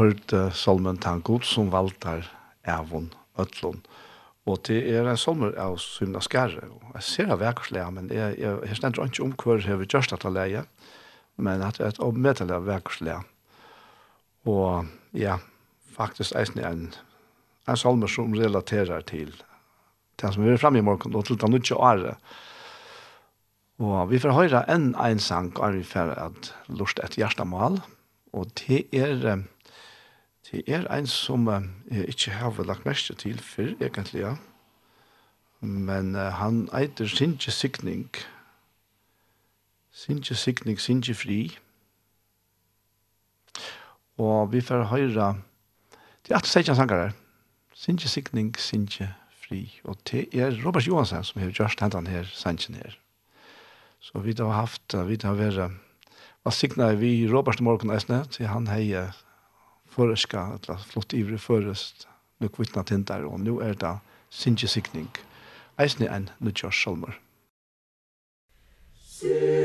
hørte salmen «Tan god som valgte evon øtlån». Og det er en salmer av Symna Skære. Jeg ser det vekkerslega, men jeg, jeg, jeg stender ikke om hver jeg vil gjørst dette leie, men at det er et ommeddelig av vekkerslega. Og ja, faktisk er det en, en salmer som relaterer til det som vi er fremme i morgen, og til den nødvendige året. Og vi får høre en en sang, og vi får at lust et hjertemål, og det er... Eh, Det er en som jeg ikke har lagt mest til før, egentlig, ja. Men uh, han eiter Sinje Sikning. Sinje Sikning, Sinje Fri. Og vi får høre, det er at det sanger her. Sinje Sikning, Sinje Fri. Og det er Robert Johansen som har gjort hentan her, sangen her. Så vi har haft, vi har vært, hva signa vi Robert Morgan, Eisne, til han heier, føreska, eller flott ivre førest, nok vittna tintar der, og nå er det sinjesikning. Eisne en nødgjørs salmer. Sinjesikning.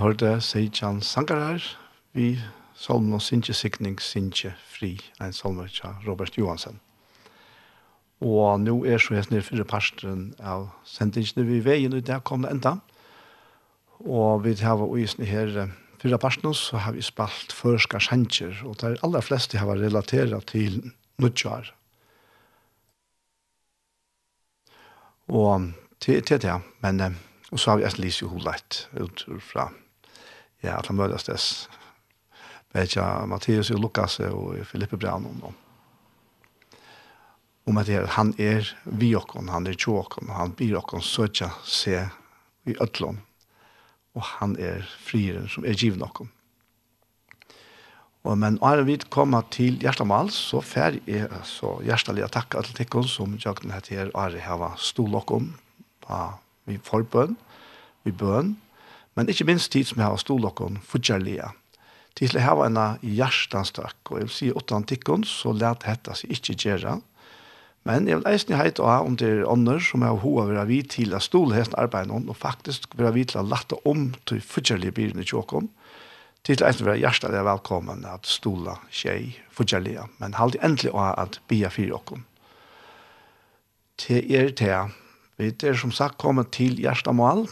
hørte Sejan Sankarar, vi salmen og sinje sikning, sinje fri, en salmer fra Robert Johansen. Og nå er så jeg nere fyrre parsten av sendingene vi veien, og der kom det enda. Og vi har og uisne her fyrre parsten, så har vi spalt førska sjanger, og der aller fleste har relateret til nødjar. Og til, til det, men og så har vi et lise hulett ut fra ja, alla möjliga dess. Vet jag, Matteus och Lukas och Filippe Brann om dem. Om att han är vi och hon, han är tjåkon, han blir och hon sötja se i ötlån. Och han är friren som är givna och Og men når vi kommer til Gjerstamal, så fer jeg så hjertelig takk til tikkene som jøkken heter Ari Hava Stolokkom på vi forbøn, vi bøn, men ikke minst tid som jeg har stålokken fortjellige. Tid til jeg har en hjertenstakk, og jeg vil si åtte antikken, så lærte dette seg ikke gjøre. Men jeg vil eisen heit og om det er ånder som jeg har hoa vera vidt til å stole hesten arbeidet, og faktisk vera vidt til å lette om til fortjellige byrene i tjåkken, til til eisen vera hjertelig velkommen at stole tjei fortjellige, men halde endelig å at bia fyrir åkken. Til er til, vi er som sagt kommet til hjertemål,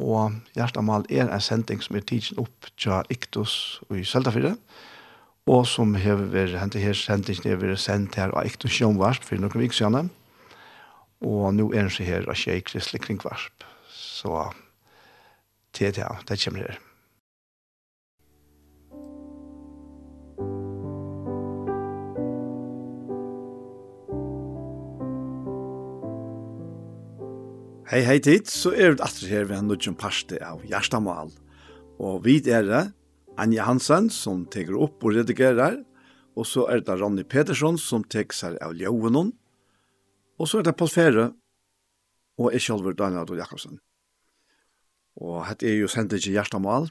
og Hjertamal er en sending som er tidsen opp til Iktus og i Søltafire, og som har vært hentet her sendingen har vært sendt her av Iktus Sjønvarp for noen vik siden, og nå er den så her av Kjei Kristelig Kringvarp, så til det, det kommer her. Hei, hei tid, så er vi atre her ved en nødgjum parste av Gjerstamal. Og vi er det Anja Hansen som teker opp og redigerer, og så er det Ronny Petersson som teker seg av Ljøvenon, og så er det Paul Fere, og jeg selv er Daniel Adol Jakobsen. Og dette er jo sendt ikke Gjerstamal,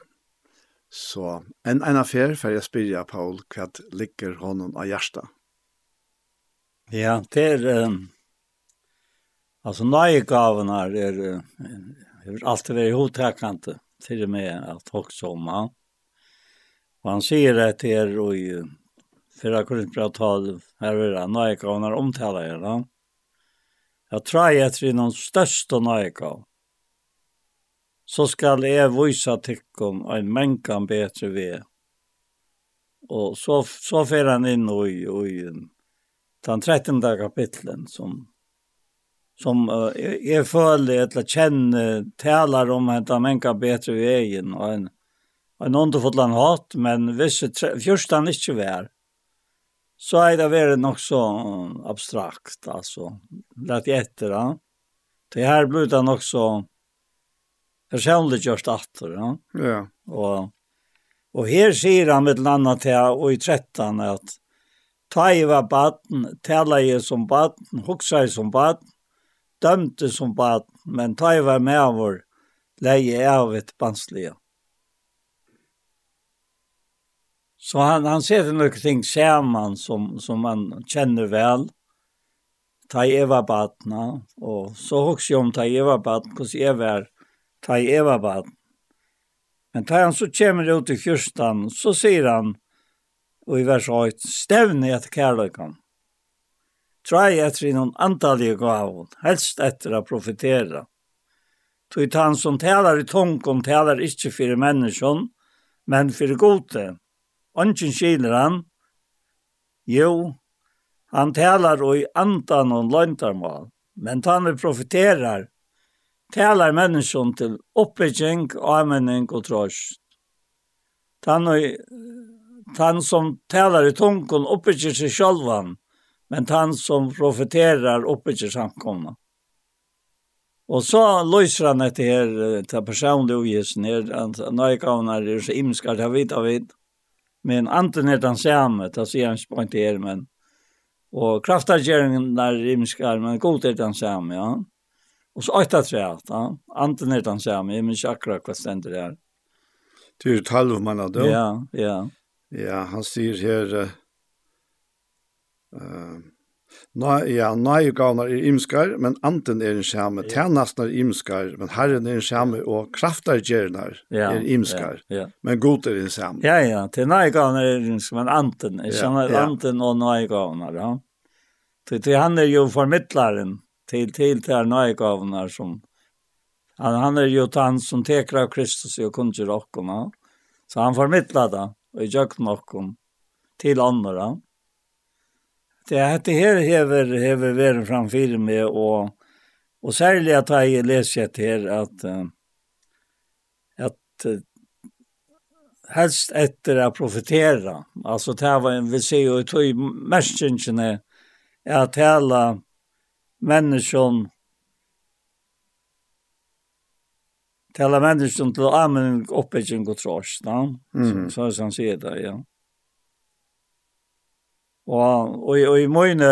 så en en affær for jeg spyrer Paul hva ligger hånden av Gjersta. Ja, det er... Um Alltså nöjegavorna är er alltid varit hotäckande till och med att folk som han. Och han säger det till er och i förra tal, här är det nöjegavorna omtalar er han. Jag tror jag är någon största nöjegav. Så skall jag visa om en mänkan bättre vi. Och så, så får han in i, i den 13 kapitlen som som uh, är förlig eller känner taler om att han mänka bättre veien, och en en ont fått men visse första han inte vär så är det vært nog så abstrakt alltså lätt etter, ja. det här blir det nok så personlig just efter ja. Ja. Och och här ser han med landa til, och i 13 att Ta i var baden, tala i som baden, hoksa i som baden, dømte som bad, men ta i var med vår leie av et banslige. Så han, han ser til noen ting sammen som, som man kjenner vel. Ta i var badna, og så hokser jeg om ta i var badna, hvordan jeg var ta i var badna. Men ta han så kommer ut i fyrstan, så sier han, og i vers 8, stevne etter kærløkken trai etter innan antallige gavon, helst etter å profitera. Toi han som talar i tungon talar ikkje fyrir menneskjon, men fyrir gode. Ongen skiler han. Jo, han talar og i andan og løntarmal, men han vi profiterar, talar menneskjon til oppbygging, avmenning og trost. Han, han som talar i tungon oppbygger seg sjálvan, men han som profeterar uppe till samkomna. Og så løser han etter her, til personlig ogis her, at nøykavene er så imskar det vet jag vet. Men anten er den samme, det ser han inte her, men og kraftargeringen er imskar men god er den samme ja. Og så åtta tre ja. Anten er den samme, jag minns akkurat hva stender det her. Det er är ju talvmanna då. Ja, ja. Ja, han sier her, Uh, Nei, ja, nei gavnar er imskar, men anten er en skjame, tjernastnar er imskar, men herren er en skjame, og kraftargjernar ja, er imskar, ja, ja. men god er en skjame. Ja, ja, til nei gavnar er imskar, men anten, jeg kjenner ja, ja. anten og nei gavnar, ja. Til, til han er jo formidlaren til, til til er nei gavnar som, han, han er jo han som teker av Kristus og kunnskjer okkona, så han formidlar det, og jeg gjør okkon, til andre, ja Det er det her hever, hever vært framfyr med, og, og særlig at jeg leser her at, at helst etter å profetere, altså det var en vi ser ju tog märskingarna är att hela människan Tala människan till amen uppbygging och trost. No? Mm. Så, så han säger det, ja. Og, og, og i møyne,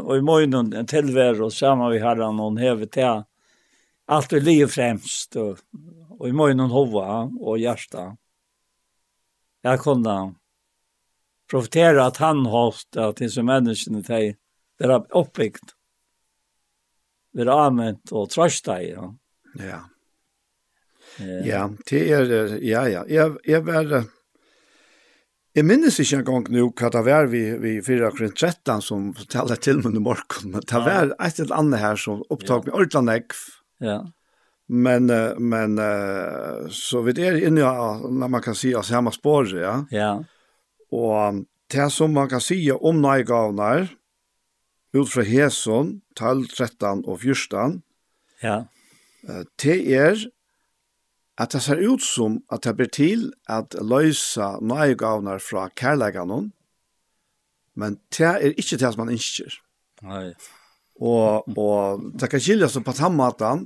og i møyne en tilvær, og sammen vi har han noen hevet til, alt er livet fremst, og, og i møyne hova og hjärsta. Jeg kunne profetera at han holdt at disse menneskene til, det er oppbyggt, det er anvendt og trøsta deg. ja. Ja. Ja, det er, ja, ja, jeg, jeg var, Jeg minnes ikke en gang nå hva det var vi, vi 4 kring 13 som forteller til meg i morgen, men det var et eller annet her som opptak med ordentlig Ekv. Ja. Men, men så vi er inne når man kan si, av samme spår, ja. Ja. Og det som man kan si om nøygavene er, ut fra Heson, 12, 13 og 14, ja. det er at det ser ut som at det blir til at løysa nøyegavnar fra kærleikanon, men det er ikke det som man ønsker. Nei. Og, og det kan skilja seg på samme måten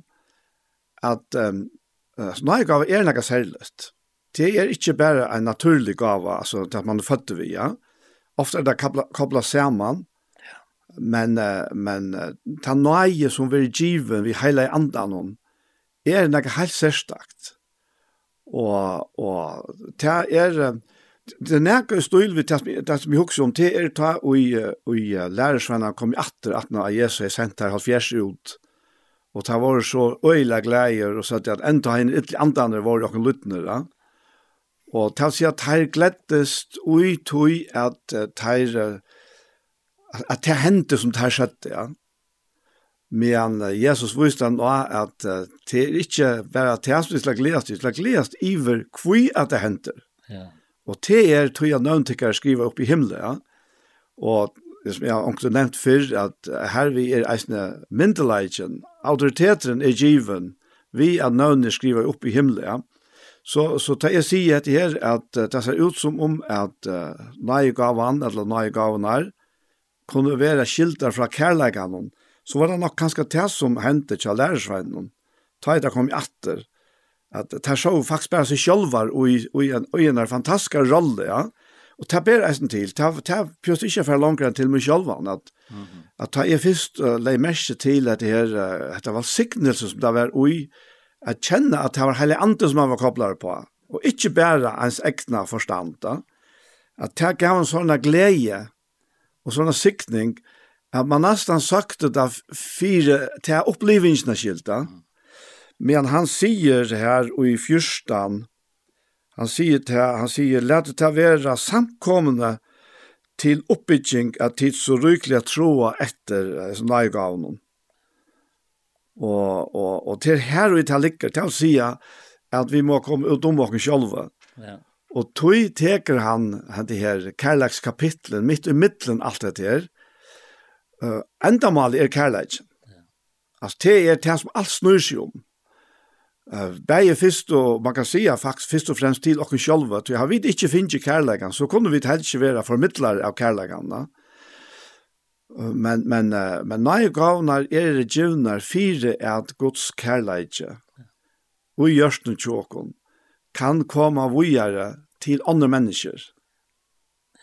at um, nøyegav er noe særligt. Det er ikke bare en naturlig gava, altså det at man er født ved, ja. Ofte er det kobla, kobla sammen, men, men ta nøye som vi er givet ved hele i er noe helt særstakt og, og ta er, det er nekka støyl vi det som vi hukser om, det er ta og i, og i lærersvenna kom i atter at når Jesu er sent her halvfjers ut, og ta var så øyla gleier, og så at enda ein ytterlig andre var jo noen lytner, ja. Og ta å si at her glettest ui tui at her at det hendte som det her skjedde, ja. Men Jesus visste nå at det er ikke bare til hans vi skal gledes, vi skal gledes iver hvor at det henter. Ja. Og det er tog jeg nøvnt til å skrive opp i himmelen. Ja. Og som jeg har også nevnt før, at her vi er eisne myndelagen, autoriteten er given, vi er nøvnene skriver opp i himmelen. Ja. Så, så det jeg sier etter her, at det ser ut som om at uh, nøye gaven, eller nøye gaven her, kunne være skilter fra kærleggene, så var det nok kanskje det som hendte til lærersveinen. Ta i det kom i atter, at det så faktisk bare seg sjølver og i, och i en, og i en fantastisk rolle, ja. Og det ber eisen til, det er pjøst ikke for langere til meg sjølven, at, mm -hmm. at jeg først uh, leie mest til at det her, uh, at det var signelse som det var ui, at kjenne at det var hele andre som han var koblet på, og ikke bare ens ekne forstand, da. at det gav en sånn glede, og sånn sikning, at man nästan sagt det fyra till upplevelserna skilta. Men han säger här i fyrstan han säger till, han säger låt det vara samkomna till uppbygging att tid så rykliga troa efter sån där gåvan. Och och och till här och till ligger till att säga att vi må komma ut om oss själva. Ja. Och tog teker han det här Karlax kapitlen mitt i mitten allt det här Uh, endamal er kærleik. Altså, det er det som alt snur seg om. Uh, Begge først, og man kan sige faktisk først og fremst til oss selv, at har vi ikke finnet kærleikan, så kunne vi helst ikke være formidlare av kærleikan. Da. Uh, men, men, uh, men nei gavnar er det givnar fire at Guds kærleik og gjørst gjørsten tjåkon kan komme vujare til andre mennesker.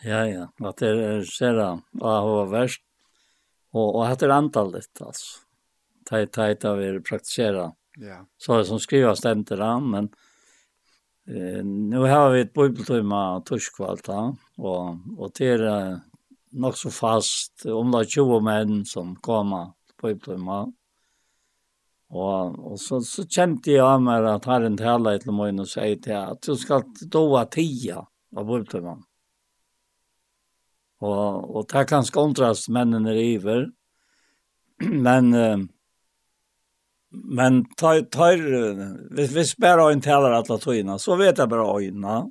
Ja, ja, at det er særa, og hva verst, Och och heter antalet alltså. Tajt tajt av er praktisera. Ja. Så det som skriver stemte da, men eh nu har vi ett bibeltimme torskvalt ja og, och det är nog så fast om det er 20 menn som kommer på bibeltimme. Og, og så så kjente kände jag mer att Herren talar til meg og sier til at du ska då vara tia av bibeltimmen. Og, og det er kanskje kontrast mennene er iver. Men, uh, men tar, tar, hvis, hvis bare øyn taler alle tøyene, så vet jeg bare øynene.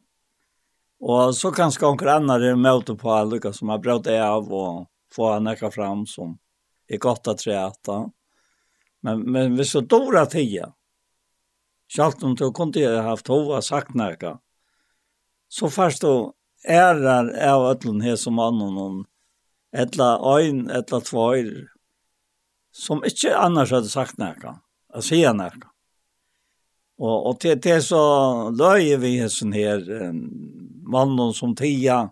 Og så kanskje konkurrenter er møte på alle lykke som har brøtt av og få han ekka fram som er godt å trete. Men, men hvis du dår av tida, selv om du kunne ha haft hova sagt nekka, så først du ärar av öllun här som annan hon etla ein etla tvåir som inte annars hade sagt näka å si näka och och til, til så löjer vi sån her eh, mannen som tia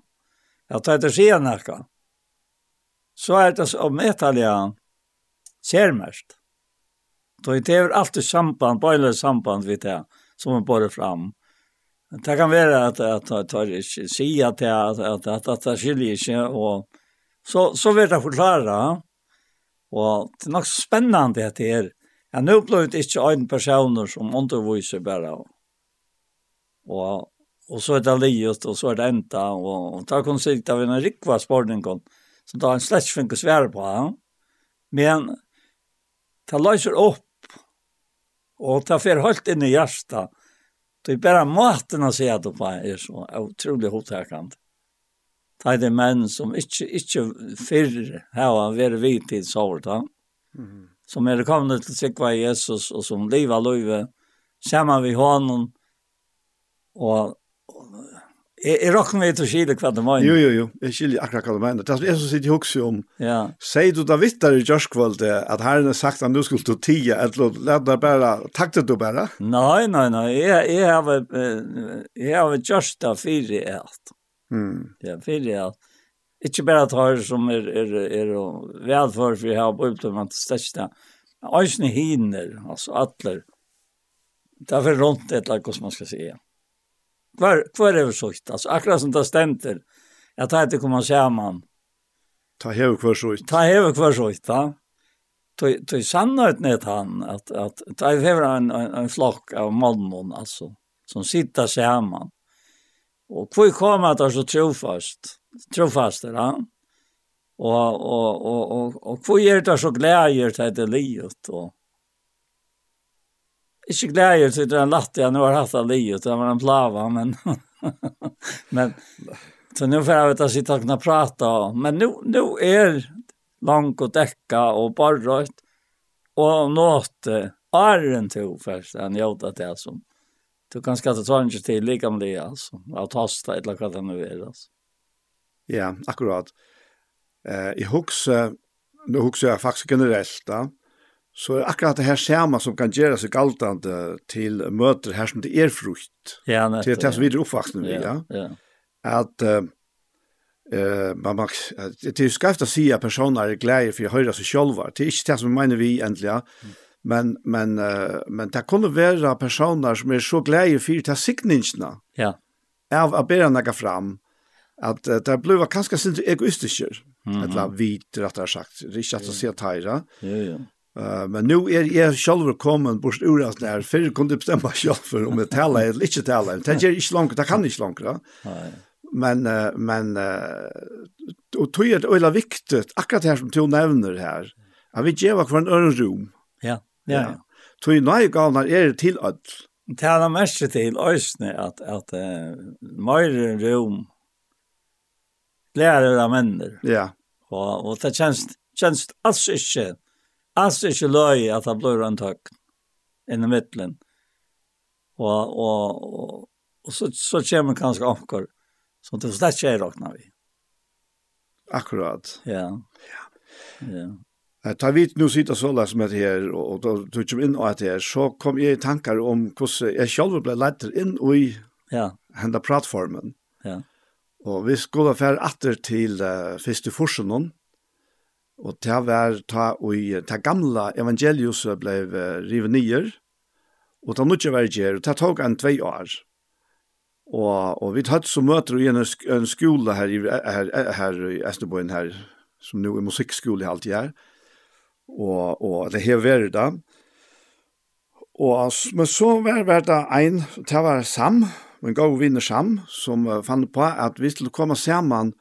att det er sier näka så är det om etalja särmest då det er alltid samband bare samband vi jag som man bare fram. Det kan være at jeg tar ikke sier til at, at, at, at det skiljer ikke, og så, så vil jeg forklare, og det er nok spennende at det er, jeg nå ble det ikke en person som underviser bare, og, og så er det livet, og så er det enda, og, og da kan jeg sitte av en rikva spørning, så da har en slett ikke svære på, ja. men det løser opp, og det fer helt inn i hjertet, Det är bara maten att säga att det är så otroligt hotäckande. Det är det män som inte, inte förr har varit vid till sår. Mm. Som är kommande till Sikva Jesus och som lever livet samman vi honom och Jeg jeg råkker meg til å skille hva det mener. Jo, jo, jo. Jeg skiller akkurat hva det mener. Det er som sitter i hukse om. Ja. Sier du da vittar i kjørskvald at herren har sagt at du skulle til tida, eller lær deg bare, takk du bare? Nei, nei, nei. Jeg, jeg, har jeg har gjørst av fire i alt. Mm. Ja, fire i alt. Ikke bare at her som er, er, er vel for for jeg har brukt om at største. Øysene hiner, altså atler. Det er for rundt et eller annet, hvordan man skal si. Ja kvar kvar är sågt alltså akkurat som det stämmer jag tar inte komma man. ta hev kvar sågt ta hev kvar sågt va Toi toi sanna ut net han att att ta hev en en, en flock av mannen alltså som sitter samman och kvar kommer att så trofast trofast va och och och och och kvar är det så glädjer till det livet och ikke gleder så den latt jeg nå har hatt av livet, det var en plava men men så nu får jag veta sitta och kunna prata men nu nu är långt och täcka och borrat och nåt arren till först han gjorde det som du kan skatta ta inte till lika med det alltså att tasta ett det nu är alltså ja akkurat. Eh i hooks nu hooks jag faktiskt generellt då Så er akkurat det her skjema som kan gjøre seg galtande til møter her som det er frukt. Ja, nettopp. Til det som videre oppvaksne med, ja. ja. At uh, uh, man, man, det er skreft å si at personer er glede for å høre seg selv. Det er ikke det som mener vi endelig, ja. Men, men, uh, men det kunne være personer som er så glede for til sikningene. Ja. Av å bedre noe fram. At uh, det ble kanskje sin egoistiske. Mm -hmm. Eller vidt, rett og slett. Det er ikke at det ser teire. Ja, ja Uh, men nu er jeg selv kommet bort ur alt nær, før kunne jeg bestemme selv om jeg taler eller ikke taler. Det er ikke langt, det kan ikke langt. Men, uh, men uh, og tog er det øyla viktig, akkurat her som du nevner her, at vi gjør hver en øren rom. Ja, ja, ja. Tog er nøye gavner er det til alt. Det er det mest til øyne at, at uh, mer rom lærer av menner. Ja. Og, og det kjennes, kjennes alls ikke alls ikke løy at det blir en tøk inn i midtelen. Og, og, og, og så, så kommer kanskje omkår, som det slett ikke er råkna vi. Akkurat. Ja. Ja. ja. Ta vi nu sitter så la som her, og och då tog jag inn og att her, så kom jeg i tankar om hur jeg själv blev ledd inn i ja. hända plattformen. Ja. Og vi skulle fære atter til uh, första forsen Og det var ta og ta gamla evangelius blev rivet nyer. Og ta nutje var ger, og ta tog en tvei år. Og, og vi tatt så møter i en, en skola her, her, her i Østerboen her, som nå er musikkskola i alltid her. Og, og det her vært da. Og, men så var, var det en, det var Sam, en god vinner Sam, som fann på at vi skulle komme sammen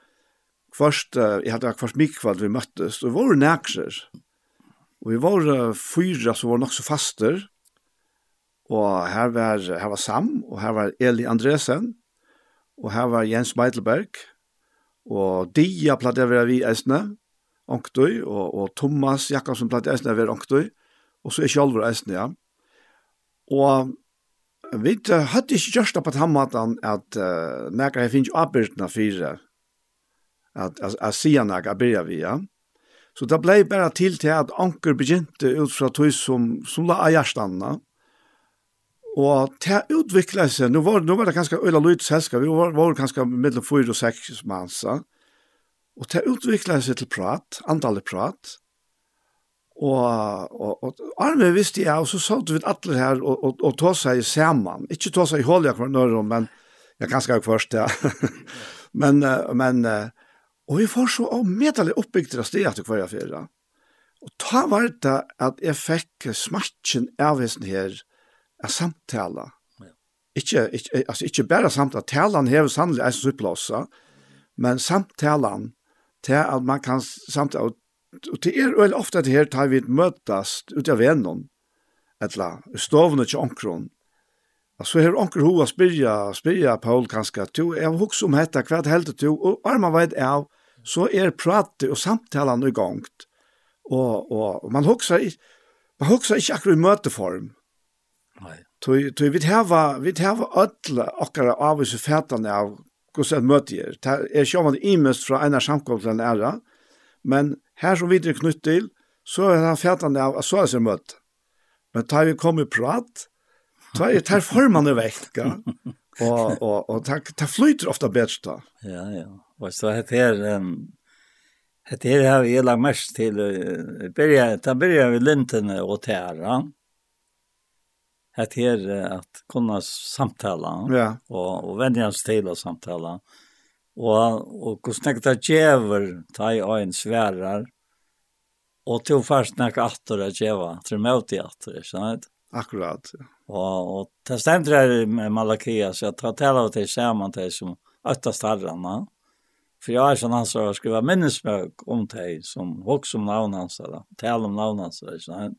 Først, uh, jeg hadde akkurat mikvald vi møttes, og vi var nækser. Og vi var uh, fyra som var nok så faster, og her var, her var Sam, og her var Eli Andresen, og her var Jens Meidelberg, og Dia platt jeg vi eisne, Onktøy, og, og Thomas Jakobsen platt eisne vi Onktøy, og så er Kjolver eisne, ja. Og vi hadde ikke gjørst på den måten at uh, nækker jeg finner avbyrdene fire, at, at, att se några byrja vi ja. Så det blev bara till till att anker begynte ut från tog som som la hjärtanna. Och det utvecklade seg Nu var, nu var det ganska öla lojt sällskap. Vi var, var ganska mellom fyra och sex mansa. Och det utvecklade seg till prat, antal prat. Och, och, och arme visste jag, og så satt vi alla här och, och, och ta sig samman. Inte ta sig i håll jeg kvar nörr men jag ganska kvar först, ja. men, men, Og vi får så av medelig oppbygter av stedet hver jeg fyrir. Og ta var det at jeg fikk smertjen av hesten her av samtala. Ikke, ikke, altså, ikke bare samtala, talan hever sannelig eisen supplåsa, men samtalan til at man kan samtala, og og det er veldig ofte det her tar vi et møtast ut av vennom, etla, stovene til omkron, Så har onker hoa spyrja, spyrja Paul kanska, tu, jeg har hukst om hetta, hva er det heldet tu, og arma veit av, så er prate og samtalen i gang. Og, og, og man husker ikke, man husker ikke akkurat i møteform. Nei. Tui, tui, vi hava, vi hava ödla okkara avvis og av hvordan et møte er. Det er ikke om det imest fra ena samkomst til en æra, men her som vi er knytt til, så er det fætane av så er det møte. Men da vi kom i prat, da er det formene vekk, og, og, og, og det flyter ofte bedre da. Ja, ja. Og så het her, um, Det här har vi lagt mest till. Börja, ta börja vi lintene og tæra, Det här att kunna samtala ja. och, och vänja oss till att samtala. Och, och hur snäckt att djäver ta i en svärar. Och tog först snäckt att att djäva. Till möte i att det, känner Akkurat. Och, och det stämmer det med Malakia. Så jag tar tala av det samman till som ötta starrarna. Mm För jag är sån han sa, skulle vara minnesmög om dig som också om navn hans där. Tal om navn hans där. Så han,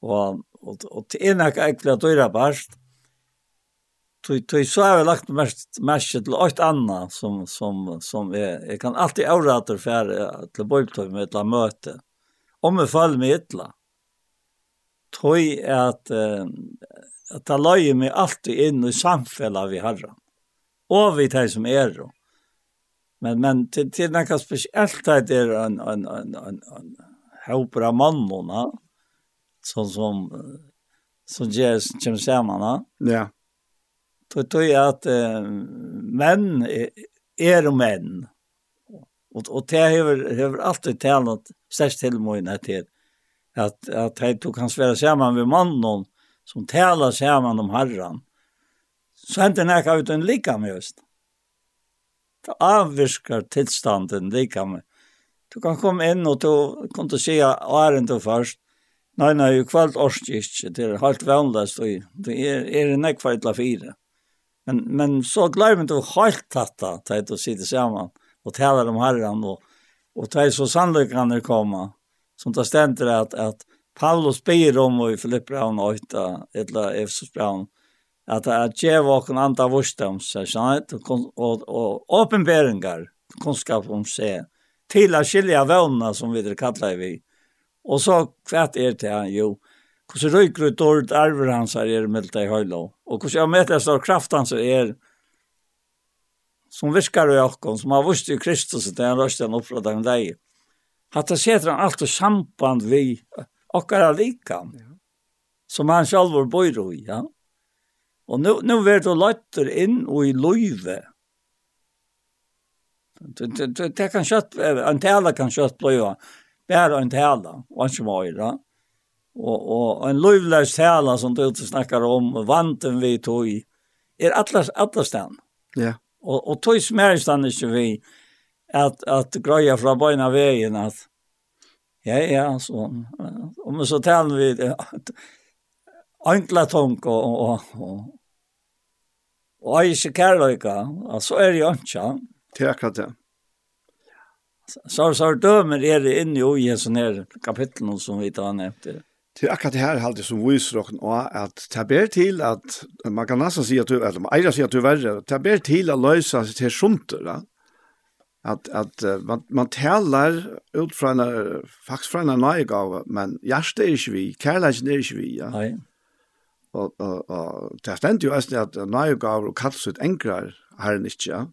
och, och, och till ena äckliga dyra barst. Tui så har vi lagt mest mest till åt anna som som som är jag kan alltid avrater för till bojtoj med ett möte. Om vi fall med ettla. Tui att att ta mig alltid in i samfället vi harra. Och vi tar som är då. Men men till till något speciellt det är en en en en en hopra mannen som som som jazz som samman. Ja. Då tror jag att eh, män är, är män. Och och det har har alltid talat störst till mig till att att han tog kan svära samman med mannen som talar samman om Herren. Så inte det när ut en lika med just. Mm det avvirker tilstanden lika med. Du kan komma in och du kan du si æren du först. Nei, nei, i kvalt orsk ikke, det er helt vanligst, og det er, er en ekvar til fire. Men, men så glemmer du helt dette, til du sitter sammen og taler om herren, og, og til så sannløkene kommer, som det stender at, at Paulus ber om i Filippraun 8, eller Efesus braun at at geva okkur anda vursdom, så sant, og og åpenberingar, kunskap om seg, til at skilja vevna som vi det kallar vi. Og så kvært er det han, jo, hvordan ryker ut dårlig arver hans er er meldt i høyla, og hvordan jeg møter stor kraft hans er, som viskar i okkur, som har vurst i Kristus, det er han røst han oppråd av deg. At det setter han alltid samband vi okkar er lika, som han sjálfur bor i, ja. Og nu, nu vær du løytter inn og i løyve. Det kan kjøtt, en tala kan kjøtt bløyva, bare en tala, og ikke møyra. Og, og en løyvlærs tala som du snakkar om, vanten vi tog, i, er atlas, atlastan. Ja. Og, og tog smerstan ikke vi, at, at grøya fra bøyna veien, at, ja, ja, så, om så taler vi, enkla tonk og, og, og, og eise kærløyka, så er det jo ikke. Det er akkurat det. Så, så dømer er det inne i Jesu nere kapitlen som vi tar nevnt det. Det er akkurat det her alltid som viser dere nå, at det ber til at, man kan nesten si at du, eller man eier sier at du er verre, det ber til å løse seg til skjunter, da. At, at man, man taler ut fra en, faktisk fra en nøyegave, men hjertet er ikke vi, kærleiken er ikke vi, ja. Nei. Og, og, og det stendte jo eisen at nøyegaver og kattsutt enkrar herren ikke.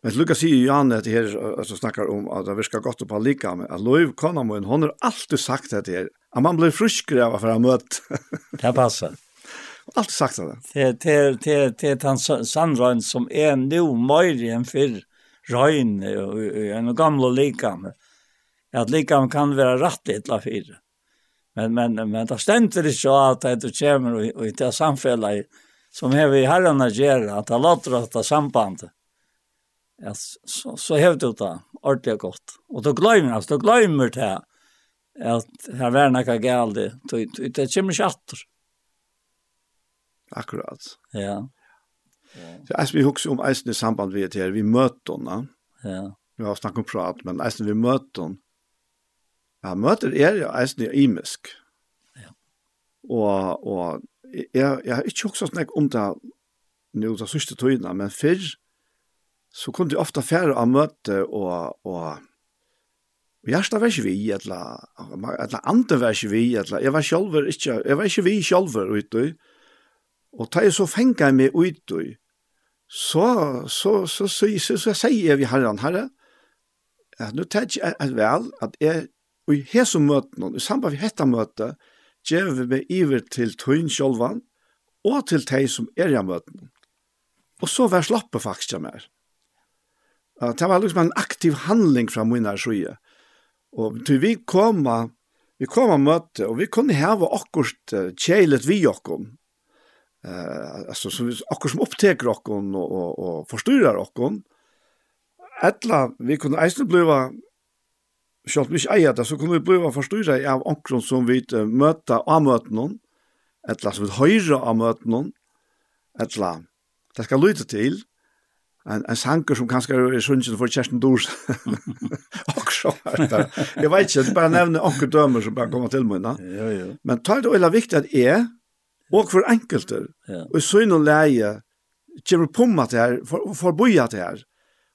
Men Lukas sier jo Jan at her som snakkar om at det virker godt på lika med at Løyv Konamoen, hon har alltid sagt dette her, at man blir fruskere av for å møte. det passer. Allt sagt det. Det det det det han sandrøn som er nu mer enn for røyn og en gamla likam. At likam kan vara rätt ett la fyra. Men, men, men det ständer inte så att det kommer i det samfället som har vi herrarna gör att det låter att det sambandet. Ja, så, så har du det ordentligt gott. Och då glömmer alltså, då glömmer det att här var några gälde. Det kommer inte attor. Akkurat. Ja. Så alltså vi hooks om eisne samband vi det här, vi möter Ja. Vi har snackat om prat, men eisen vi möter Ja, møter er jo eisen i imisk. Ja. Og, og jeg, jeg har ikke også snakket om det nå de siste tøyene, men før så kunne jeg ofte fære av møte og, og Og Hjärsta var ikke vi, eller, eller andre var ikke vi, eller, jeg var selv ikke, jeg var ikke vi selv ute, og da jeg så fengt meg ute, så, så, så, så, så, så, så sier vi herren, herre, at nå tar jeg vel at jeg Og i hese møtene, i samband med dette møte, gjør vi meg iver til tøyen sjølvan, og til de som er i møtene. Og så vær slappe faktisk av mer. Det var liksom en aktiv handling fra min her side. Og til vi kom, vi kom av møte, og vi kunne heve akkurat kjeilet vi akkurat. Eh, altså, så vi, akkurat som oppteker akkurat og, og, og forstyrrer akkurat. Etla, vi kunne eisne bliva selv mykje eier det, så kunne vi bli forstyrret av omkron som vi møter av møten noen, eller som vi høyre av møten noen, eller det skal lytte til, en, en sanger som kanskje er sunnsen for Kjersten Dors. og så er det. Jeg vet ikke, det er bare nevne anker dømer som bare kommer til meg. Ja, ja. Men tar det veldig viktig at jeg, og for enkelte, ja. og i sønn og leie, kommer på meg til her, for, for boja til her.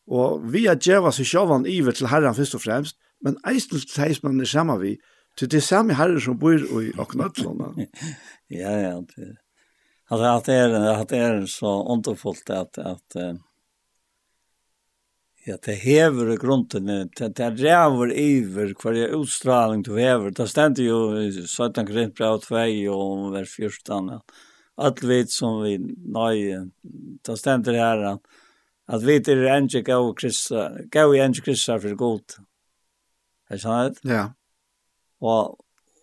Og vi er djeva seg sjåvan iver til herren først og fremst, men eisne seis man er samme vi, til det samme herre som bor i Aknattlåna. ja, ja, det Alltså att det är att det är så underfullt att att ja det hever i grunden det det räver iver kvar utstrålning du hever. det ständer ju i 17 bra åt väg och vers 14 allt vet som vi nej det ständer här att vi det är en chick av gå i en Kristus för gott Ikke sant? Ja. Og,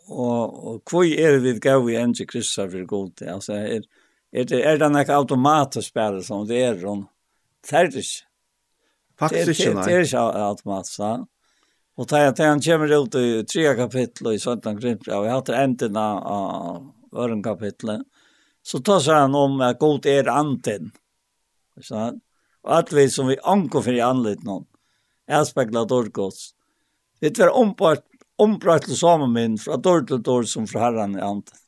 og, og hvor er vi gav i en til Kristus for god? Altså, er, er, det, er det ikke automatisk bare som det er om ferdig? Faktisk det, ikke, nei. Det er ikke automatisk, da. Og da jeg han kommer ut i tre kapittel i Søntan Krimpra, og jeg har til enden av øren kapitlet, så tar seg han om at god er anden. Ikke sant? Og at vi som vi anker for i anledning, jeg spekler dårgods. Det var ombart, ombart til samme min, fra dår til dår som fra herren i anden.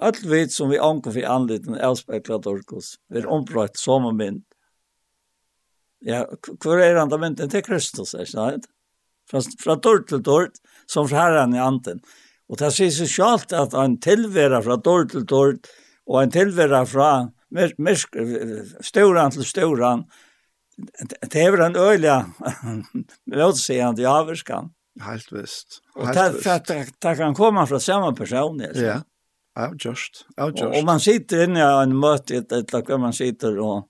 Alt vet som vi anker for anliten avspekla dorkos, vi er ombrat samme min. Ja, hvor er andre mynden til Kristus, er ikke det? Fra, fra dår til dår, som fra herren i anden. Og det sier seg selv at han tilværa fra dår til dår, og han tilværa fra mer, mer, støren til støren, det är en öliga motsägande avskan. Helt visst. Och det kan komma från samma person. Ja, avgjørst. just. Og man sitter inne i en møte, et eller annet man sitter og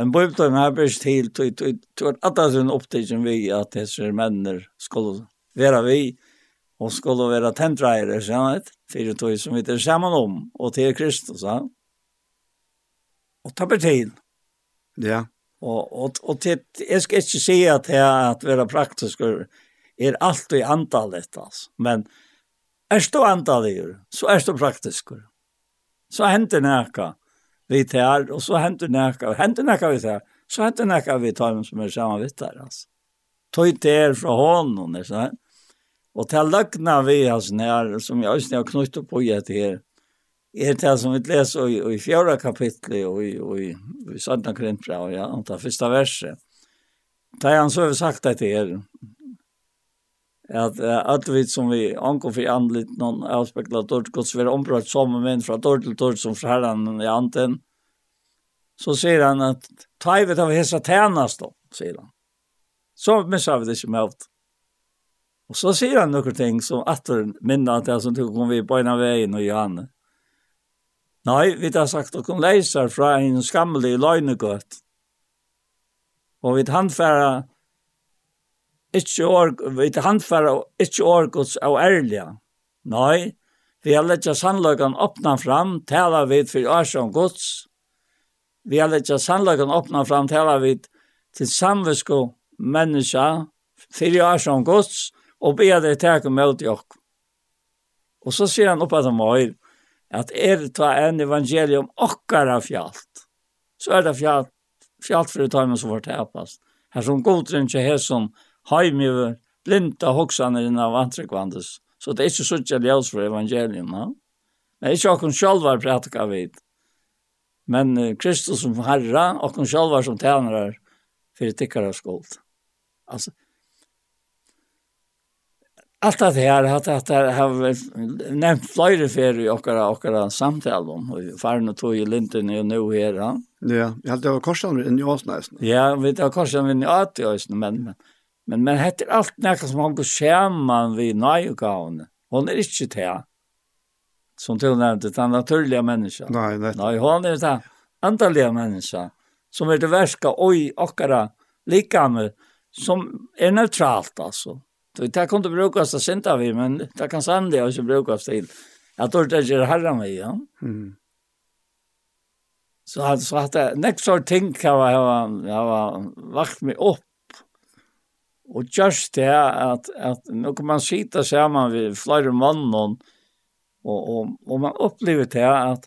en bøybtøy med arbeidst til, til at alle en opptidsen vi at disse mennene skulle være vi, og skulle være tentreiere, sannhet, fire tøy som vi er sammen om, og til Kristus, ja. Og ta til. Ja. Og, og, og til, jeg skal ikke si at det är att vara praktisk er allt i antalet alltså. Men er du antallet, så er du praktisk. Så händer näka vi tar, og så händer näka händer näka vi tar, så händer näka vi tar som er samma vitt där alltså. Tog det fra hånden, honom så här. Och till vi altså, när som jeg just när jag knutit på det här er det som vi leser i, i fjorda kapitlet og i, og i, i Sandna Krimpra og ja, anta første verset. Da er han så har sagt det til er, at alt vi som vi angår for anlitt noen avspeklet dårlig gods, vi er ombrøtt som menn fra dårlig til dårlig som fra herren i anten, så sier han at ta i vet av hessa tjenest då, sier han. Så missar vi det ikke med alt. Og så sier han noen ting som atter minner at det er som tog kom vi på en av veien og Johanne. Nei, vi har sagt at hun leiser fra en skammelig løgnegøtt. Og vi handfæra ikke org, vi handfæra ikke årgods av ærlige. Nei, vi har lett sannløkene åpna fram, tala vi for årsjøn gods. Vi har lett sannløkene åpna fram, tala vi til samvisko menneska, for årsjøn gods, og be det teke med til Og så sier han oppe til meg, at er ta en evangelium okkara fjalt. så er det fjalt, fjalt for det som var tapast. Her som godren ikke her som haimiver, blinda hoksaner av antrekvandes. Så det er ikke suttje ljøs for evangelium, no? Men ikke okkon sjálvar prætika vid. Men uh, Kristus som herra, okkon sjálvar som tænarar, fyrir tikkara skuld. Altså, Allt det här har att det har nämnt flera för i och och samtal om farn och tog i linten och nu här. Ja, ja jag hade var korsan i Njås. Ja, vi tar korsan i Atjås men men men men heter allt näka som han går skärman vid Nygaon. Hon är inte det. Som till nämnde den naturliga människan. Nej, nej. Nej, hon är det andliga människa som är det värska oj och lika med som är neutralt alltså. Det kan inte brukas att synda vi, men det kan sann det också brukas till. Jag tror det är herra mig, ja. Mm. Så att så att next sort ting kan jag ha ha vakt mig upp. Och just det att att nu kan man sitta samman vid flera mannen och och och man upplever det att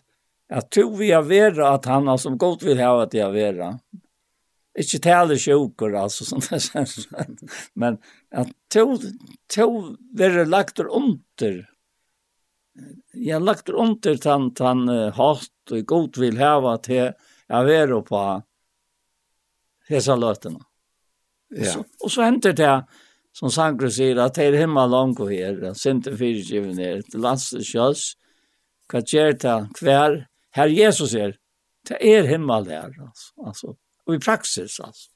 att tror vi är vera att han har som gott vill ha att jag vera ikke tale sjuker altså, som det känns. Men at to to være lagt under. Jag lagt under tan, tan uh, hatt og god vil ha til jeg være på hese løtene. Ja. Så, og så henter det som Sankre sier, at det är hemma långt och här. Sinter fyrtjuven är till hva gjør det hver, her Jesus er, Det är hemma där. altså. alltså i praksis altså.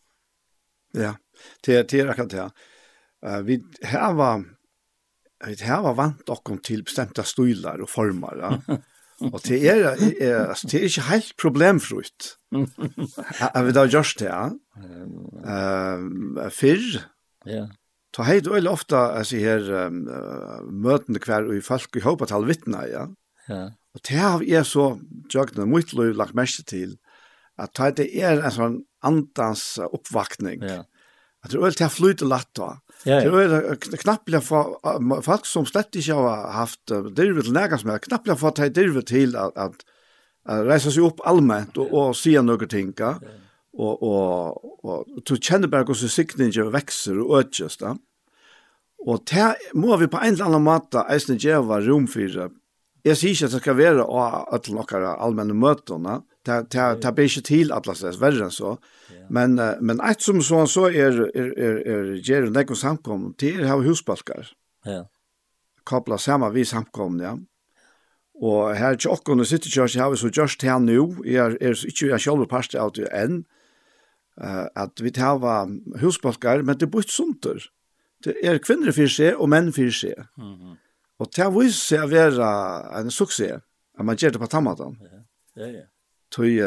Ja, det det är akkurat det. Eh vi här var vi här var vant och till bestämda stilar och former. Ja. Og det er, er, altså, det er ikke helt problemfrutt. Jeg vil da gjørst det, ja. Uh, fyrr, ja. ta heit og veldig ofte, altså her, um, møtene hver og folk i håpet all vittna, ja. ja. Og det har jeg så, jøgne, mye lagt mest til, at ta det er en sånn andans oppvakning. Ja. At det er til å flyte latt da. Ja, ja. Det er knappelig for folk som slett ikke har haft dirvet til nægans med, knappelig for å ta dirvet til at, at, at reise seg opp allment og, og si noen ting. Ja. Og, og, og du kjenner bare hvordan sikningen vekser og økes da. Og det må vi på en eller annen måte eisne gjøre rom for. Jeg sier ikke at det skal være å ha til noen allmenne møtene, ta ta ta be ikke til at lasse verre så. Men men ett som så så er er er er ger det kom samkom til har husbalkar. Ja. Kapla samma vi samkom ja. Og her er ikke okkur, sitter ikke har vi så just her nå, jeg er ikke jeg selv parst av det enn, at vi tar husbalkar, men det er bort sunter. Det er kvinner for seg og menn for seg. Mm -hmm. Og det viser seg å være en suksess, at man gjør det på tammatan. Ja, ja, ja. Tøy,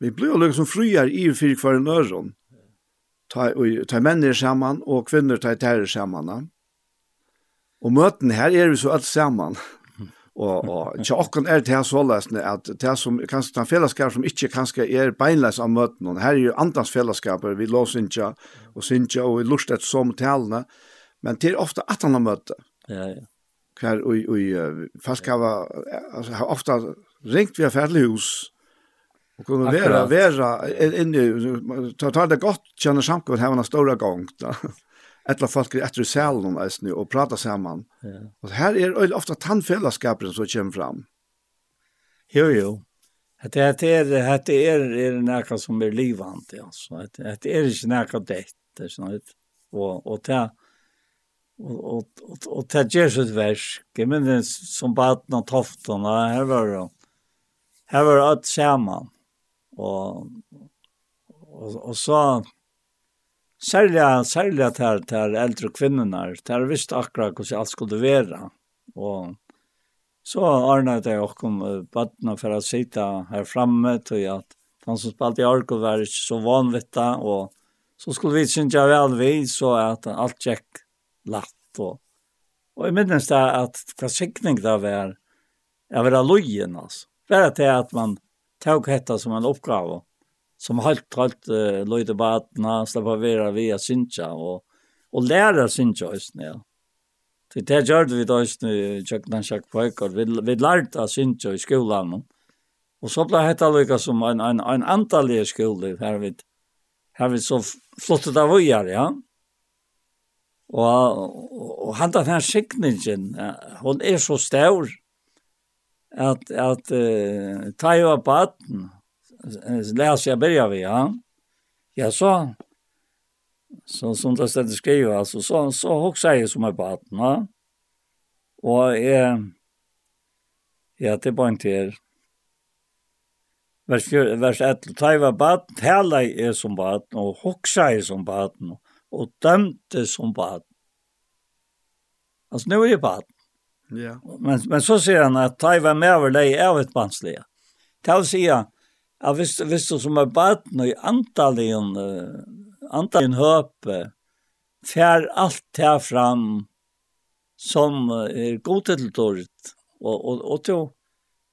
vi blir jo liksom friar i fyrir kvar en øron. ta menn er saman, og kvinner ta tær er saman. Og møten her er vi så alt saman. og og tjokken er det så løsne at det som kanskje ta fellesskap som ikke kanskje er beinleis av møten, og her er jo andans fellesskaper, vi lås synja og synja og vi lust et som talene, men det er ofte at han har møte. Ja, ja. Hver, og, og, og folk har, altså, har ofte ringt via ferdelig hus, Och kunna vara vara inne ta ta det gott känna samkväll ha en stora gång då. Ettla folk efter i salen nu och prata samman. Ja. Och här är det ofta tandfällskapen som kommer fram. Jo jo. Det är det är det är är det som är livant alltså. Det det är inte något det så och och ta och och och ta Jesus vers. Men den som barnen toftarna här var det. Här var att samman. Og, og, og så, særlig, særlig til, til eldre kvinnerne, til visste akkurat hvordan alt skulle være. Og så ordnet jeg også bøttene for å sitte her fremme, til at han som spalte i Argo var ikke så vanvittig, og så skulle vi synes jeg vel vi, så at alt gikk latt. Og, og jeg minnes det at hva sikning det var, jeg var lojen, altså. Bare til at man tog hetta som en oppgave som halt halt uh, löjde batna släppa vara via synja och och lära synja just nu. Så det gjorde vi då just nu jag kan jag pojkar vi vi lärde syncha i skolan. Och så blev hetta lika som en en en antal i skolan här vid här vid så flott där var ja. Og, og, og handa den her sikningen, hon er så stor, at, at uh, ta jo på atten, läs jag börjar vi, ja. Ja, så, så som det stedet skriver, alltså, så, så hoxar jag som är på ja. Och eh, ja, det var inte er. Vers, vers 1, ta jo på atten, tala er som på atten, och hoxar som på atten, och dömte som på atten. Alltså, nu är jag på. Ja. Men, men så sier han at ta var med over deg av et banslige. Ta og sier at hvis, hvis du som er baden og i antallen, antallen høpe, fær alt her fram som er god til dårlig. Og, og, og til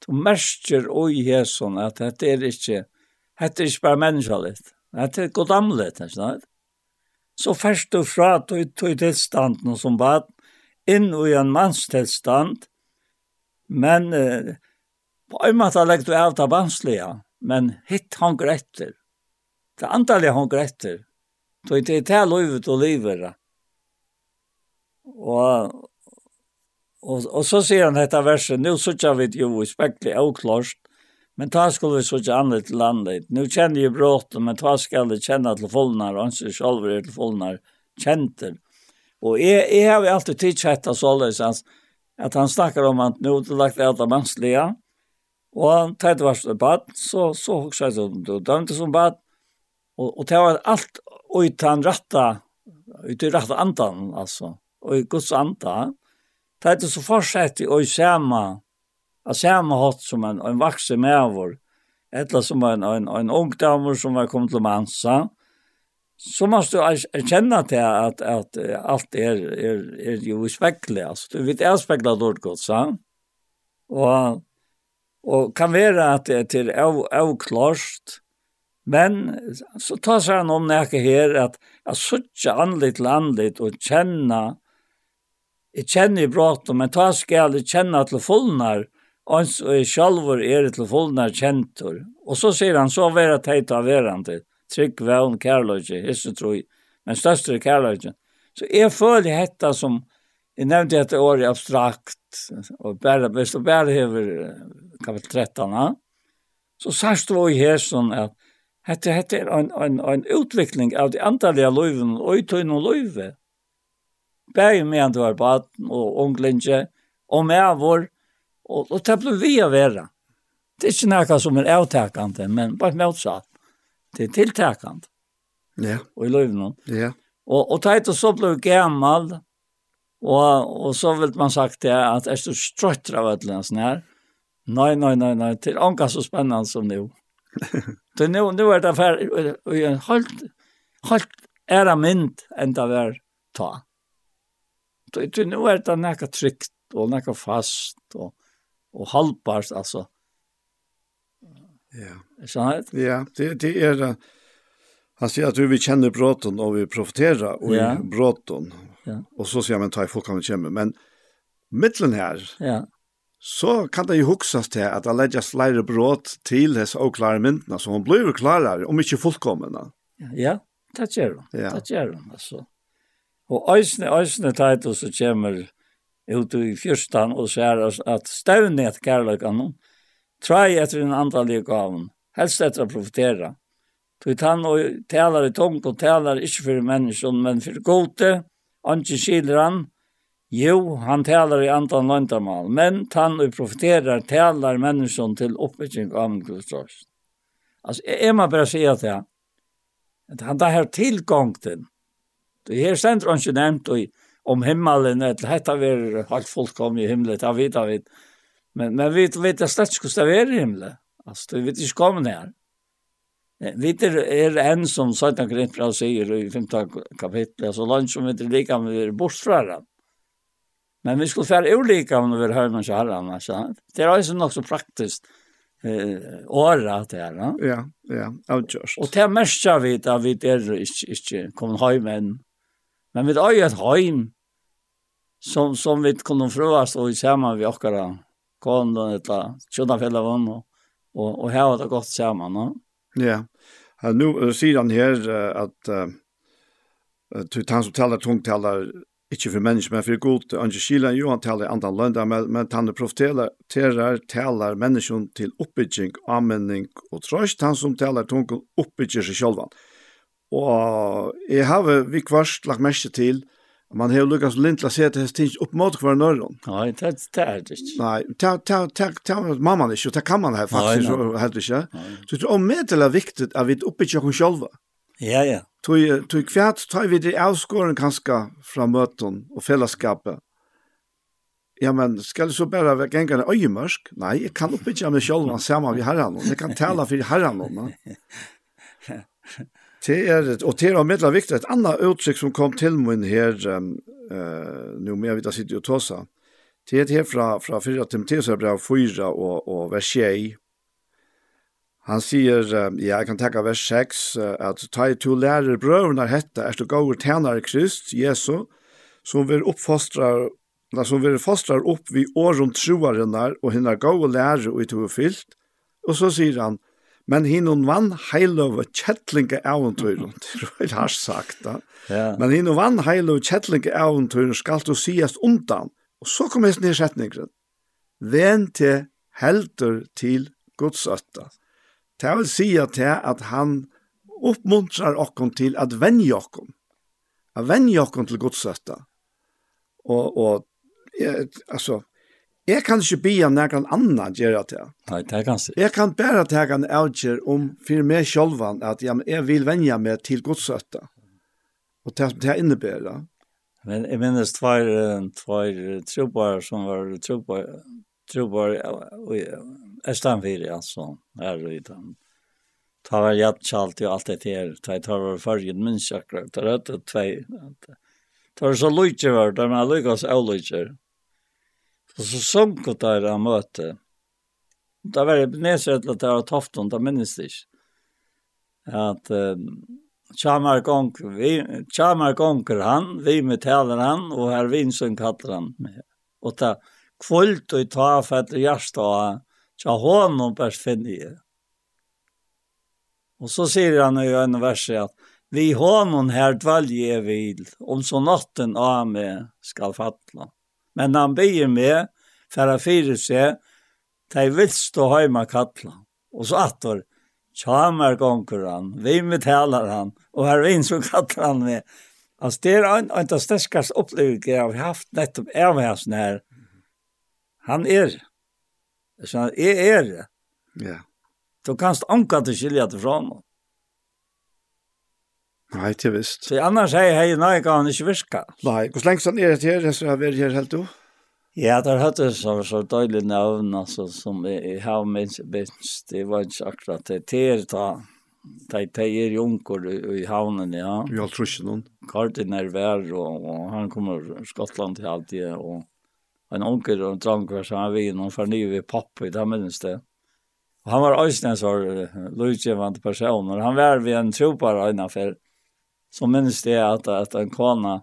du merker og i hesson at dette er ikke, dette er ikke bare menneskelig. Dette er godamlet, ikke sant? Så først du fra tog tilstanden som bad, inn i en mannstilstand, men eh, på en måte legger du av det vanskelige, men hitt han gretter. Det antallet han etter. Det er det livet og livet. Og, og, og så sier han dette verset, nå sitter vi jo i spekler og klart, men ta skulle vi sitte andre til landet. Nå kjenner jeg bråten, men ta skal jeg kjenne til fullnar, og han sier selv er til fullnar, kjenter. Og jeg, jeg har jo alltid tidskjett av således at han snakker om at nå er lagt alt av mannslige, og han tenkte det varst bad, så, så hokser jeg som du dømte som bad, og, og det var alt ut han ratta, ut i ratta andan, altså, og i Guds andan, det så fortsett i å sjema, av sjema hatt som en, en vakse med vår, etla som en, en, en ungdommer som var kommet til mansa, så måste du erkänna till att att att allt är är är ju specklat alltså du vet är specklat dåligt gott så och och kan vara att det är till avklart men så tar sig han om näka här att jag söka andligt landligt och känna jag känner ju brått men ta ska jag känna till fullnar och själv är det till fullnar kentor. och så säger han så vara tajt av varandra trygg vevn kærløyge, hisse troi, men største kærløyge. Så jeg føler hetta som, jeg nevnte dette året abstrakt, og bare, hvis du bare hever kapitel 13, så sørst du i hissen at hette, hette er en, en, en utvikling av de antallige løyvene, og i tøyne løyve. Bæg med at du var baden og unglinje, og med vår, og, og det ble vi å være. Det er ikke noe som er avtakende, men bare motsatt. Det er tiltakant. Ja. Och i löven. Ja. Och och tajt och så blev gammal. Och och så vil man sagt det att är så trött av ödlans när. Nej nej nej nej till anka så spennende som nu. det nu nå er det affär och jeg halt halt är det enn ända var ta. Det nu er det nekka tryckt och nekka fast och och halvbart alltså Ja. Sant? Ja, det, det er... Han sier at vi kjenner bråten og vi profiterer og ja. bråten. Ja. Og så sier man ta i folk kan komma Men mittlen her, ja. så kan det jo huksas til at det legges leire bråt til hess og klare myndene, så hun blir jo klarere, om ikke fullkommende. Ja, det gjør hun. Ja. Det gjør hun, altså. Og øysene, øysene teit og så kommer ut i fyrstan og sier at støvnet kærløkene, Trai etter en andre gaven, helst etter å profitera. Tog tann og talar i tung og talar ikkje for menneskjon, men for gode. Anki skiler han. Jo, han talar i andan landamal, men tann og profiterar talar menneskjon til oppbygging av en gudstråst. Altså, jeg må bare si at jeg, at han tar her tilgang til. Det her sender han ikke nevnt om himmelen, at dette vil helt fullkomne i himmelen, det vet jeg. Men, men vi vet att slett skulle det vara i himlen. Alltså, vi vet inte kommer ner. Vi vet er en som Satan Grintbrau säger i femta kapitlet, alltså land som vi inte lika med vi är bortfrärda. Men vi skulle färre ulike om vi är hörmans och herrarna, så det er også nok så praktisk eh året det här, ja? Ja, ja, avgjort. Och det märker vi att vi der ikke, ikke kommer hem än. Men vi har jo et hem som som vi kunne från oss och i vi akkurat konden eller vann og, og, og her var det godt sammen. No? Ja, uh, nu uh, sier han her uh, at uh, uh, han som taler tungt taler ikke for mennesker, men for god, Ange Kielen, jo han taler andre lønner, men, men han profeterer, taler mennesker til oppbygging, anmenning og trøst, han som taler tungt oppbygger seg selv. Og jeg har vi kvart lagt mest til, uh, Man har Lukas Lindla sett det stinch upp mot kvar norr. Nej, det det är det. Nej, ta ta ta ta mamma det kan man här faktiskt så helt inte. Så det är medel viktig viktigt att vi uppe i oss själva. Ja, ja. Tui tog kvärt tar vi det avskåren kanske från möten och fellesskapet. Ja, men ska det så bare være gengene øyemørsk? Nei, Nej, jag kan uppe i mig själv sammen vi herran. Jeg kan tala för herran. Det er et, og til og med viktig, et annet uttrykk som kom til min her, um, uh, nå må jeg vite sitte og tåse, det er her fra, fra 4 Timotheus er brev 4 og, og vers 6. Han sier, uh, ja, jeg kan tenke vers 6, uh, at ta i to lærer brøvene hette, er du gaver tjener Krist, Jesu, som vil oppfostre, Nei, som vil fostre opp vi åren troarenar og henne gå lærer og i tog fylt. Og så sier han, Men hin vann heilov Kjettlinge äventyr. Det har hardt sagt. Da. Ja. Men hin vann heilov Kjettlinge äventyr skal du sies undan. Og så kom hesten i setningen. Ven til helter til Guds ötta. Det vil si at, at han oppmuntrar okkon til at venja okkon. At venja okkon til Guds. Og, og altså, Jeg kan ikke be om noen annen gjør det til. Nei, det kan ikke. Jeg kan bare ta en avgjør om for meg selv at ja, jeg vil vende meg til godsøtta. Og det, det innebærer. det. Men jeg minnes tvær, tvær trobar som var trobar, trobar i Østanfyr, altså, her i den. Ta var jattskjalt og alt det her. Ta var fargen minst akkurat. Ta var det tvei. Ta var så lykje var, ta var lykkes og lykje. Og så sunk og der av møte. Da var det nedsett at det var tofton, da minnes det ikke. At Tjamar Gonker, vi, Kjamar Gonker han, vi med taler han, og her Vinsson kallar han med. Og ta kvöld og ta fett og hjärsta og tja honom bærs finne Og så sier han i en vers at vi honom her dvalje vil, om så natten av meg skal fattla men han beir med for å fyre seg til vilst og heima kattla. Og så attor, tjamer gonger han, vi betalar han, og her vinn så kattlar han med. Altså det er en, en av de sterkeste opplevelsene jeg har haft nettopp av hessen her. Han er. Så han er er. Ja. Du kanst anka til skilja til framåt. Nei, det er visst. Så annars sier hei, nei, kan han ikke virka. Nei, hvor lenge sånn er det her, så har vi her helt du? Ja, det har hatt det som så døylig navn, altså, som jeg har minst, minst, det var ikke akkurat det. Det er da, det de er junker i havnen, ja. Vi har trus ikke noen. Kartin er vær, og, og han kommer fra Skottland til alltid, og en onker og en drangkvær, så han vin, og for nye vi papp i det minst det. Og han var også en sånn, lydgjevende person, og Han var ved en tropar øyne for, så minns det at, at en kona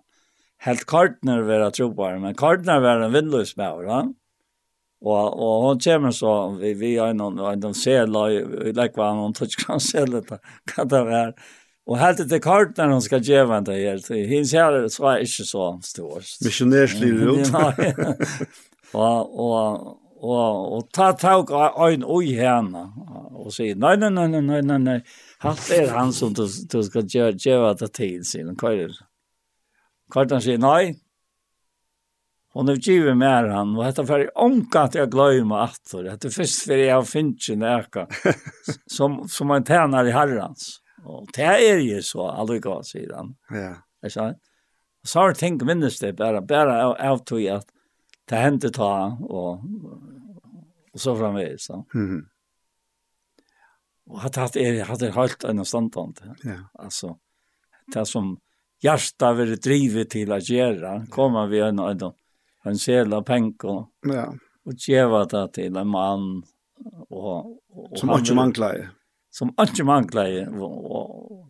helt kartner vera trobar, men kartner vera en vindløs med, ja? Og, og hon kommer så, vi, vi har noen, og de ser, vi legger hva noen tøtskran ser litt, hva det er. Og helt til kartner hon skal gjøre det her, så hins det, så er ikke så stor. Misjonærslivet ut. Og, og, og, og ta tag av en oi henne, og sier, nei, nei, nei, nei, nei, nei, nei, hatt er han som du, du ska göra göra det? Hva er det Kvartan sier, nei, Hon er givet mer han og dette er onka at jeg glömma att för det är först för jag finns ju närka som som en tjänar i herrens, og det er jo så aldri gå, sier han, Ja. jeg sa så har jeg tenkt minnes det bare, bare av av tog at det hendte ta og, og så framvis så. Mhm. Och hade haft är hade helt en standard. Ja. Alltså det som hjärta vill drivet till att göra kommer vi en en en av penko. Ja. Och geva det till en man och, och som inte manglar. Som inte manglar och, och,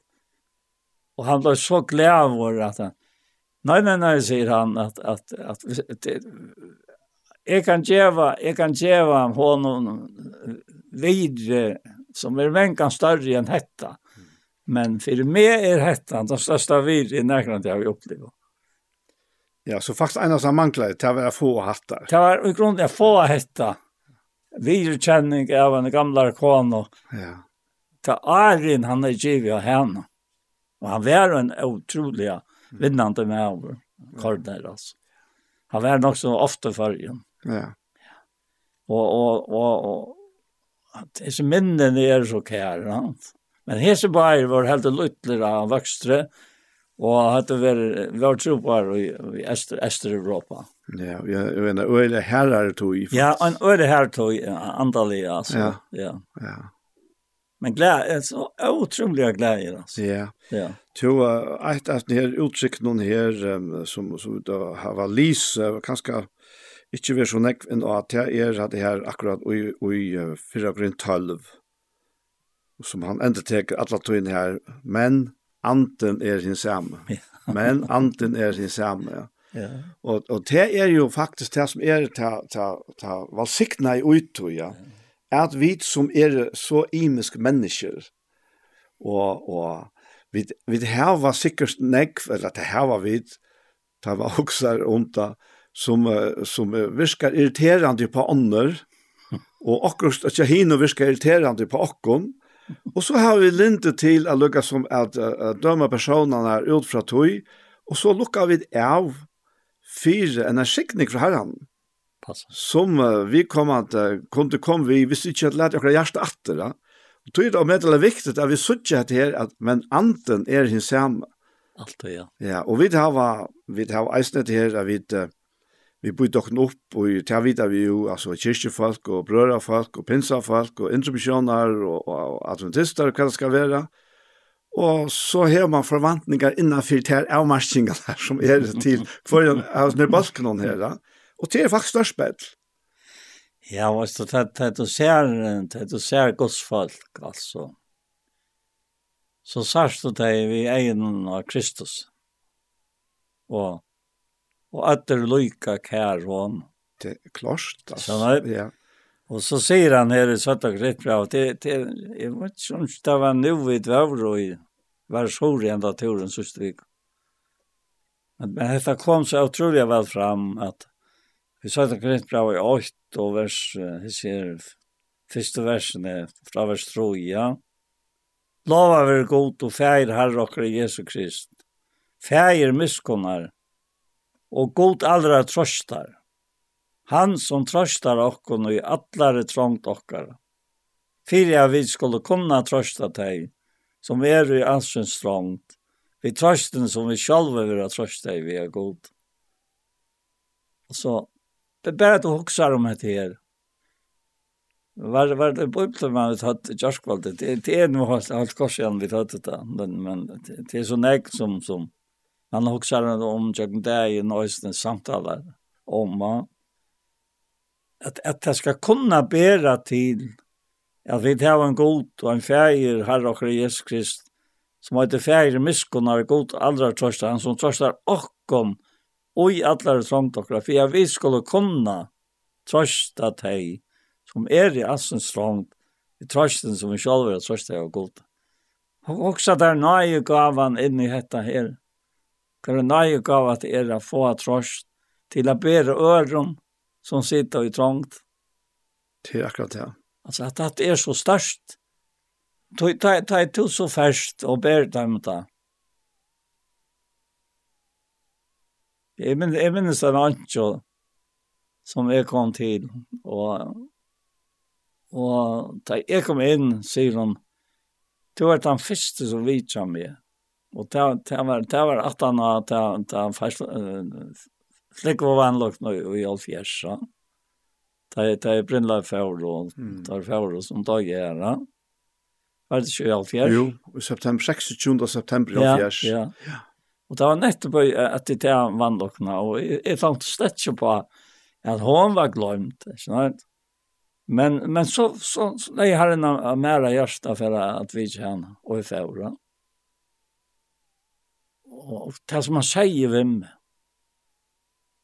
och han blev så glad över att han, nej nej nej säger han att att att, att det, Jag kan geva, jag kan geva honom vidare som är vänkan större än hetta. Men för mig är hetta den största vir i närkant jag har upplevt. Ja, så faktisk en av som manglade til å være få hattar. Det var i grunden att få hetta. Virkänning av en gamla kon och ja. til Arin han er givet av henne. Och han var en utrolig vinnande med over kordner, altså. Han var nok så ofta förrän. Ja. Och och och at disse minnene er så kære. Ja. Men hese bare var helt luttler av vokstre, og hadde vært, vært tropar i, i Ester, Ester Europa. Ja, jeg mener, øyne herrer tog. Ja, en det her tog, antallig, altså. Ja, ja. ja. Men glädje, är så otroliga glädjer altså. Ja. Ja. Jo, att av ni har utsikt någon här som så då har var Lise kanske ikke vi så nekk enn at jeg er at det her akkurat i, i uh, 4 grunn 12, som han enda teker alle togene her, men anten er sin samme. men anten er sin samme, ja. Ja. Og, og det er jo faktisk det som er ta, ta, ta valsikna i uttog, ja. At vi som er så imisk mennesker, og, og vi, vi har sikkert nekv, eller det har vi, ta var også rundt som, som virkar irriterande på ånder, og akkurat at jeg hinner virkar irriterande på åkken, og så har vi lintet til å lukka som at, at døme personene ut fra tog, og så lukker vi av fire en skikning fra herren, som vi kom at, kunne komme vi, hvis vi ikke hadde lært akkurat hjertet atter, da, Og tog det om det er viktig at vi sutja at her, at, men anten er hins samme. Alt det, ja. Ja, og vi har, vi har eisnet her, at vi, vi bygde dokken opp, og til vita vi jo, altså kyrkjefolk, og brørafolk, og pinsafolk, og intermisjoner, og, og, adventister, og hva det skal være. Og så har man forvantningar innanfyr til avmarskingarna som er til foran av snøbalken her. Og det er faktisk størst bedre. Ja, altså, det er du ser, det du ser godsfolk, altså. Så sørst du deg vi egen av Kristus. Og og atter lykka kær hon. Det er klart, altså. Ja. Og så sier han her i Svart og Gritt bra, det, det, jeg vet ikke om det var nu i dvavr og i var sår i enda turen sørste vik. Men, men dette kom så utrolig vel fram at vi Svart og Gritt bra i 8 og vers, jeg sier, første versen er fra vers 3, ja. Lava ver god og feir herre okker Jesu Krist. Feir miskunnar, og god allra trøstar. Han som trøstar okkon i allare trångt okkar. Fyrir jeg vi skulle kunna trøsta teg, som er i ansens trångt, vi trøsten som vi sjálve vil ha trøsta i vi er god. Og så, det er bare at du hoksa om dette her. Var, var det på man har tatt i kjørskvalget? Det er noe alt, alt igjen vi tatt det, men, men det er så nek som, som, Han huxar om jag där i nästan samtalar om ma. At, at det skal kunna bära til at vi tar en god og en feir Herre og Jesus Krist som har feir färger miskunnar god allra trøsta han som tröstar okkom og i allra trångt och for jeg vi skulle kunna trøsta teg som er i assens trångt i trøsten som vi själva trøsta av god. og også der nöje gavan inn i detta her Karanai gav att era få trost till å bære öron som sitter i trångt. Det är akkurat det. Alltså att, det är så störst. Ta, ta, ta till så färskt och bär dem ta. Jag minns, jag minns en ancho som jag kom till. Och, och ta, jag kom in, säger hon, du är den första som vet som jag. Och ta ta var ta var att han att ta ta fast släck var han lukt nu i all fjärs så. Ta är brindla för och tar för och som dag är va. Var det ju all? Jo, i september 26 september i fjärs. Ja. Ja. Och det var nettopp att det där vandlokna och fant slett ikke på att hon var glemt, ikke sant? Men men så så, så nej har en mera hjärta for att vi kan og i förra og det som han sier ved meg.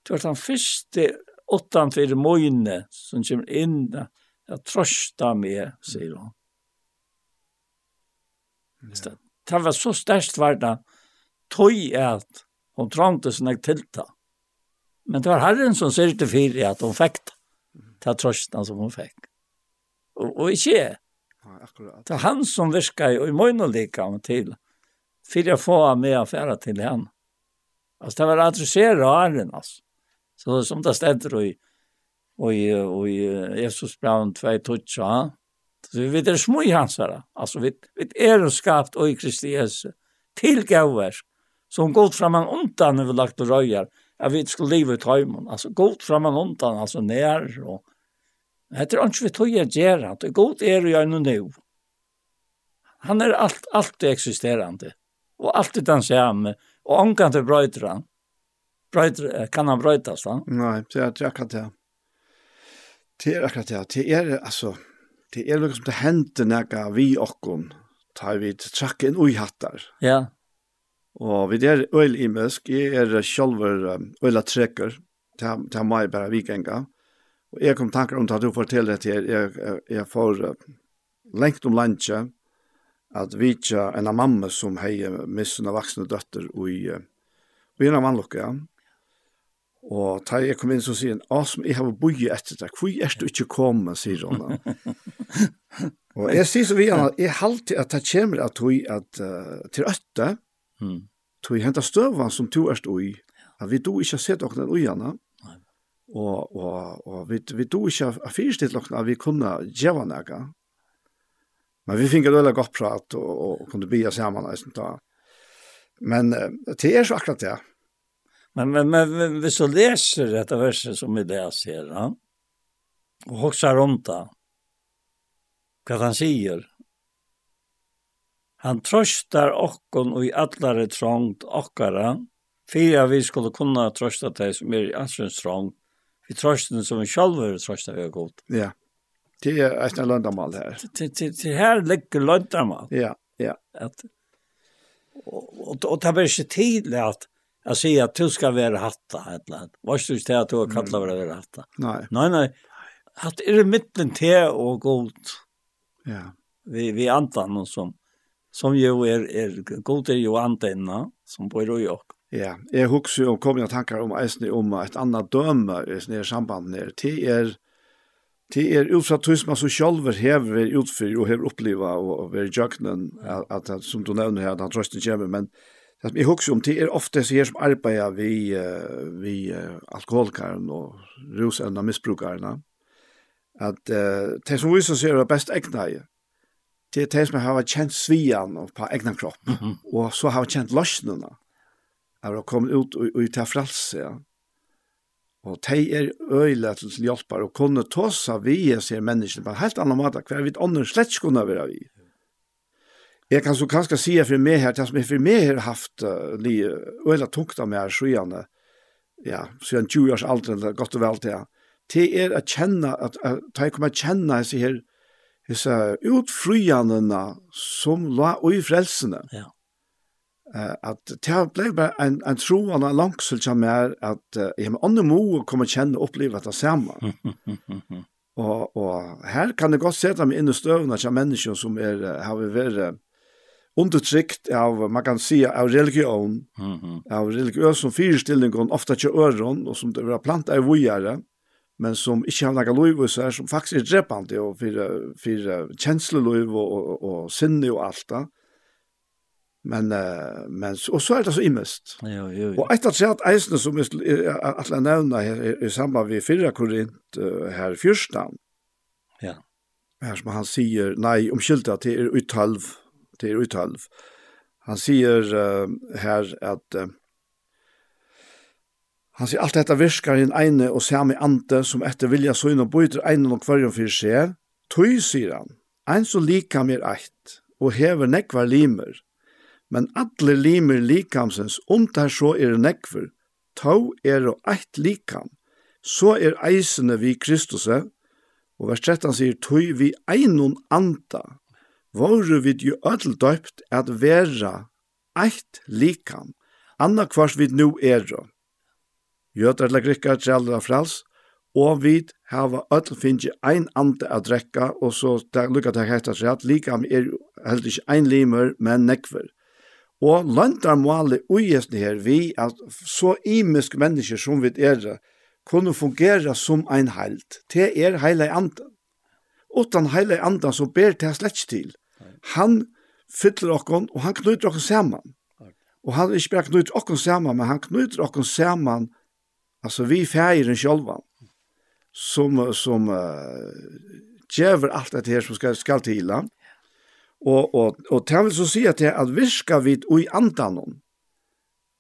Det var den første åttan fyrir møyne som kommer inn og trøsta meg, sier hun. Ja. Det var så størst var det tøy at hun trangte sånne tilta. Men det var herren som sier til fyrir at hun fikk det. Det var trøsta som hun fikk. Og, og ikke jeg. Ja, akkurat. Det er han som virker i møyne lika om til för jag får med affärer till henne. Alltså det var adressera haren alltså. Så som det ständer och i och i och i Jesus Brown 2 toucha. Så vi vet det smoj hansar. Alltså vi vi är er skapt och i Kristi Jesus till gåvor som gått framan ontan vi lagt och röjar. Jag vet skulle leva ut hemmen. Alltså gått framan undan alltså när och heter ikke vi tog jeg gjør, Det gått är jag nu nå. Han är allt allt existerande og alt er den samme, og omgang til brøyder han. Brøyter, kan han brøytas da? Nei, det er akkurat det. Det er akkurat det. Det er, altså, det er noe som det hender når vi åkken tar vi til trakk inn ui hattar. Ja. Og vi er øyl i møsk, jeg er sjølver øyla trekker, det er meg bare vikenga. Og jeg kom tanker om at du forteller det til, jeg, jeg, jeg får lengt om landet, at vi ikke en av mamma som hei missuna vaksne døtter i, i en av vannlokka. Ja. Og da jeg kom inn så sier han, «Asm, jeg har boi etter deg, hvor er du ikke kommet?» sier hun. og jeg sier så videre, jeg halte at det kommer at du at, uh, til øtte, mm. du henter støvann som du er i, at vi du ikke har sett dere i henne, og, og, og vi, vi du ikke har fyrstilt dere at vi kunne gjøre noe. Men vi fikk et veldig godt prat och, och kunde bia samman nästan da. Men det är så akkurat det. Men men men men hvis du leser detta versen som vi det ser, ja. Och hoxar runt det. Vad han säger. Han tröstar okkon och i allare trångt okkara. Fyra vi skulle kunna trösta dig som er i allsens trångt. Vi tröstar som vi själva tröstar vi gott. Ja. Yeah. Det er et løndamal her. Det her ligger løndamal. Ja, ja. At, og, og, og det var ikke tidlig at jeg sier at du skal være hatta eller annet. Var ikke du til at du har kallet for å være hatta? Nei. Nei, nei. At er det midtelen til og god. Ja. Vi, vi antar noe som, som jo er, er god er jo antenna som bor i Jokk. Ja, jeg husker jo kommer jeg tankar om eisne om et annet døme i sånne samband her. Det er det er ut fra tusen man så selv hever utfyr og hever oppleva og vært jøknen, at, at, som du nevner her, at han trøsten kommer, men det som jeg husker om, det er ofte så her som arbeider vi, uh, vi uh, alkoholikaren og rusende misbrukarna, at uh, det som viser seg er best egna i, det er det som har kjent svian på egna kropp, mm -hmm. og så har kjent løsnena, har kommet ut og, og, og til frelse, ja. Og de er øyla til hjelpar og kunne tåsa vi jeg ser menneskene på en helt annen måte, hver vi ånden slett skulle være vi. Jeg kan så kanskje si for meg her, det som jeg for meg har haft uh, li, øyla tungt av meg sjøene, ja, siden 20 års alder, eller godt og vel til, det er å kjenne, at, at at jeg kommer å kjenne disse her, disse utfryene som la og i frelsene. Ja uh, at det ble bare en, en tro og en langsel som er at uh, jeg med andre må komme kjenne og oppleve det samme. og, og her kan jeg godt sette meg inn i støvene av mennesker som er, har vært undertrykt av, man kan si, av religion, mm av religiøs som fyrstillingon, ofte ikke øren, og som det var plant i vujere, men som ikke har noen i seg, som faktisk er drepende og for, for kjensleløyv og, og, og sinne og alt det. Men, uh, men, og så er det så immest. Jo, jo, jo. Og etter at jeg eisene som at jeg nevner her, i samband med fyrre korint uh, her fyrstan, ja. her som han sier, nei, omkyldte at det er uttalv, det er uttalv. Han sier uh, her at uh, Han sier alt dette virkar i en ene og samme ante som etter vilja søgn og bøyder ene og kvarjon for seg. Tøy, sier han, en så lika mer eit, og hever nekvar limer, men alle limer likamsens, om der så er nekver, tau er og eit likam, så er eisene vi Kristuse, og vers 13 sier, tøy vi einon anda, våre vi jo ødel døypt at vera eit likam, anna kvars vi nu er. Gjøter eller grikkar trellera frals, og vi hava ødel finnje ein anda at drekka, og så lukka det hekta seg at likam er heldig ikke ein limer, men nekver. Og landar målet ugjestene her vi at så imisk mennesker som vi er, kunne fungere som ein heilt. Det er heile anden. Utan heile anden så ber det slett til. Han fyller okkon, og han knyter okkon saman. Og han ikke bare knyter okkon saman, men han knyter okkon saman, altså vi feiren sjolvan, som, som uh, djever alt det her som skal, skal til han. Ja Og, og, og det vil så si at det er at virka vid ui andan hon.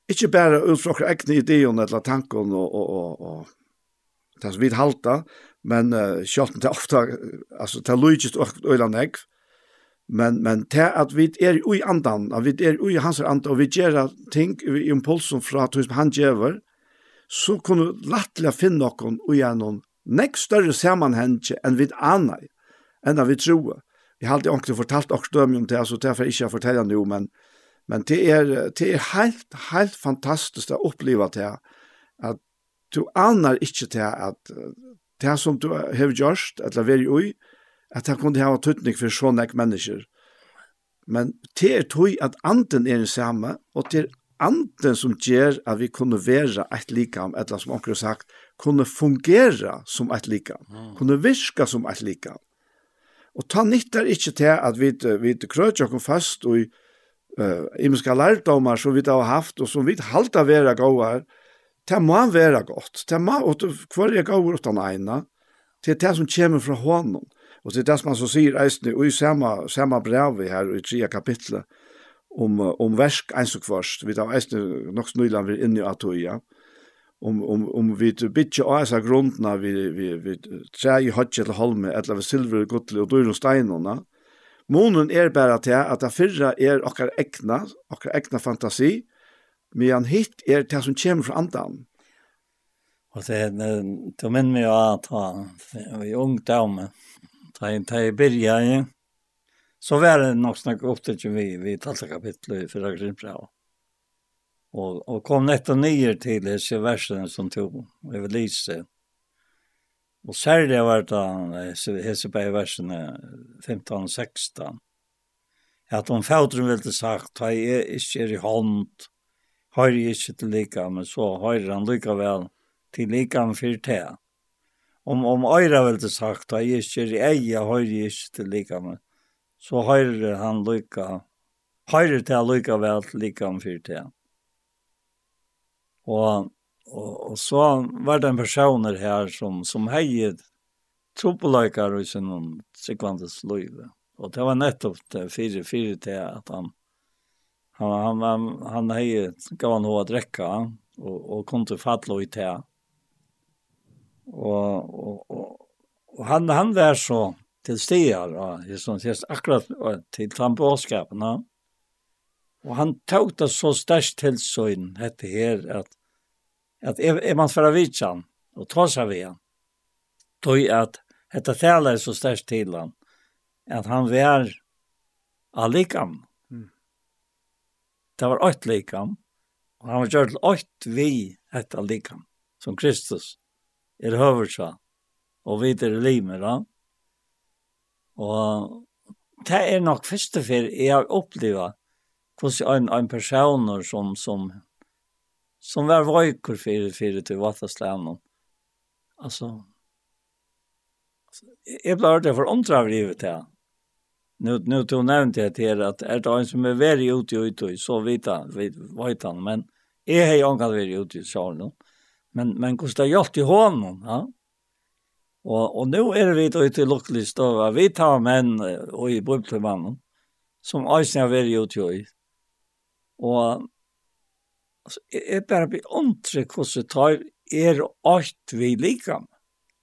Ikke bare utfra egne ideon eller tanken og, og, og, og det er vid halta, men uh, kjøtten det er ofta, altså det er lujtjist og øyland ekv, men, men det er at vi er ui andan, at vi er ui hans andan, og vi gjør ting i impulsen fra hos han gjøver, så kunne lattelig finne noen ui annan, nek større samanhenge enn vi anna, enn vi troer. Jeg har alltid ordentlig fortalt og døm om det, så derfor ikke jeg forteller noe, men, men det er, det er helt, helt fantastisk å oppleve det, at du aner ikke det at det som du har gjort, eller vært i, at det kunne ha tøtning for sånne mennesker. Men det er tog at anden er det samme, og det er anden som gjør at vi kunne være et likam, eller som omkring sagt, kunne fungere som et likam, kunne virke som et likam. Og ta nyttar ikkje til at vi, vi krøtjer oss fast og uh, imenska lærdomar som vi har haft og som vi halda vera gåar, det må vera godt. Det må, og hver er gåar utan eina, det er det som kommer fra hånden. Og det er det som han så sier eisne, og i samme, samme brevi her, i tria kapitlet, om, om versk eins og kvarst, vi tar eisne nok snøyland vi inni atoia, ja om om om vi bitje asa grundna vi vi vi træi hatje til halme eller silver gutle og dyr og steinarna. Månen er bara til at det fyrra er okkar ekna okkar ekna fantasi, men hitt er det som kommer fra andan. Og det er, du minner meg at vi i ungdommen, da jeg, da jeg byrja, så var det nok snakk opp til vi, vi talte kapitlet i fyrra grimpra og, og kom netto ner til disse versene som tog over överlise. Och särskilt var det Heseberg versene 15 og 16. at om färdren ville sagt, ha jag inte er i hånd, har jag inte till lika, men så har han lika väl till lika fyrt det. Om, om øyre ville sagt, ha jag inte er i eie, har jag inte till lika, men så har han lika, har jag till lika vel til lika med för det. Og, og, og så var det en personer her som, som heier tropeløyker i sin sikvandes løyve. Og det var nettopp det fire, fire til at han, han, han, han, han heier, gav han hva drekka, og, og kom til fatle i til. Og, og, og, og han, han var så til stier, og jeg synes akkurat til tannbåskapen, og Og han tok det så størst til søgn, hette her, at, at er, er man fra vidtjan, og ta seg ved han, tog at dette tale er så størst til han, at han var allikam. Mm. Det var åtte likam, og han var gjort til åkt vi etter allikam, som Kristus er høversa, og videre limer han. Og det er nok første for jeg har opplevd hos en, en person som, som, som var vajkur för, för till vattenslänen. Alltså, jeg ble hört det for omtra av livet til Nu, Nå tog nevnt jeg til at er det en som er veldig ute og ute så vet han, vet han, men jeg har jo ikke vært ute i salen. Men, men hvordan kostar jag till hånden, ja. Og, og nå er vi ute i lukkelig støve. Vi tar menn og i bøyblemannen som også har vært ute i. Og altså, jeg bare blir ondre hvordan tar er alt vi liker.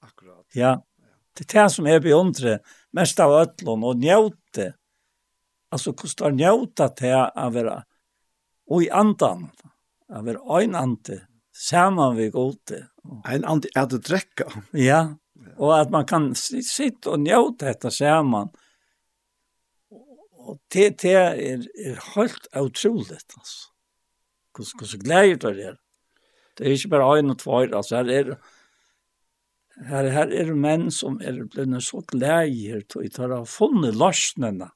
Akkurat. Ja, det er det som er blir ondre, mest av øtlån og njøte. Altså hvordan tar njøte til å være og i andan, å være en ante, sammen vi gode. En ante er det drekka. Ja, og at man kan sitte og njøte etter sammen, og det, det er, er helt utrolig, altså. Hvordan, hvordan gleder det er. Det er ikke bare en og tvær, altså her er her, her er menn som er blevet så gleder til å ta funnet løsnene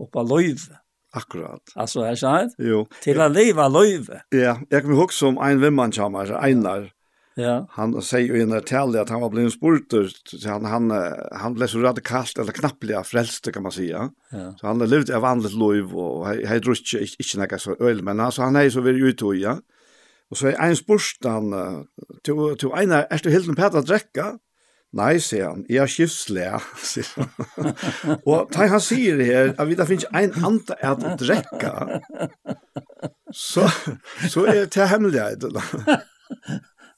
oppe av løyve. Akkurat. Altså, er det sant? Jo. Til å leve løyve. Ja, jeg kan huske om en vimmann kommer, Einar, Ja. Han säger ju när tal att han var blivit spurter så han han han blev så radikalt eller knappliga frälst kan man säga. Ja. Så han har levt av andligt liv och han druck inte några så öl men alltså han är så vill ut och ja. Och så är en spurstan till till ena är det helt en pärta dräcka. Nej säger han, Jag er och sier han. säger det här att vi där finns en andre att drekka, så, så är det hemligt.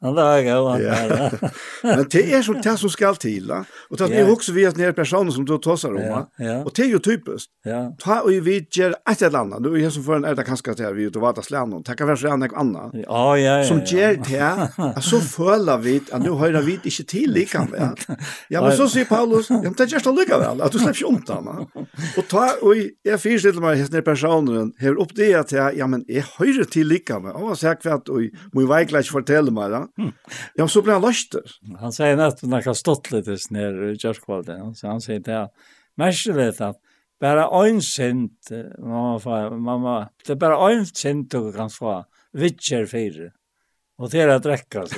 Han där går han där. Men det är så det som ska till. Och det är också vi att ner personer som då tossar om. va. Och det är ju typiskt. Ta och vi ger ett eller annat. Du är som för en ärda kanske till vi ute och vata slän och tacka för en annan. Ja, ja, Som ger det så följer vi att nu hör vi inte till lika väl. Ja, men så säger Paulus, jag tar just lika väl att du släpps va. Och ta och jag finns till mig ner personen har upp det att ja men är hör till lika väl. Och så här kvart och min väglas fortäller mig. Ja, så blir han löster. Han sier nettopp når han har stått lite ner i kyrkvalden. Så han sier det här. Märkligt at bare en sint, mamma, mamma, det er bare en sint du kan få vitcher fire. Og det är att räcka, så.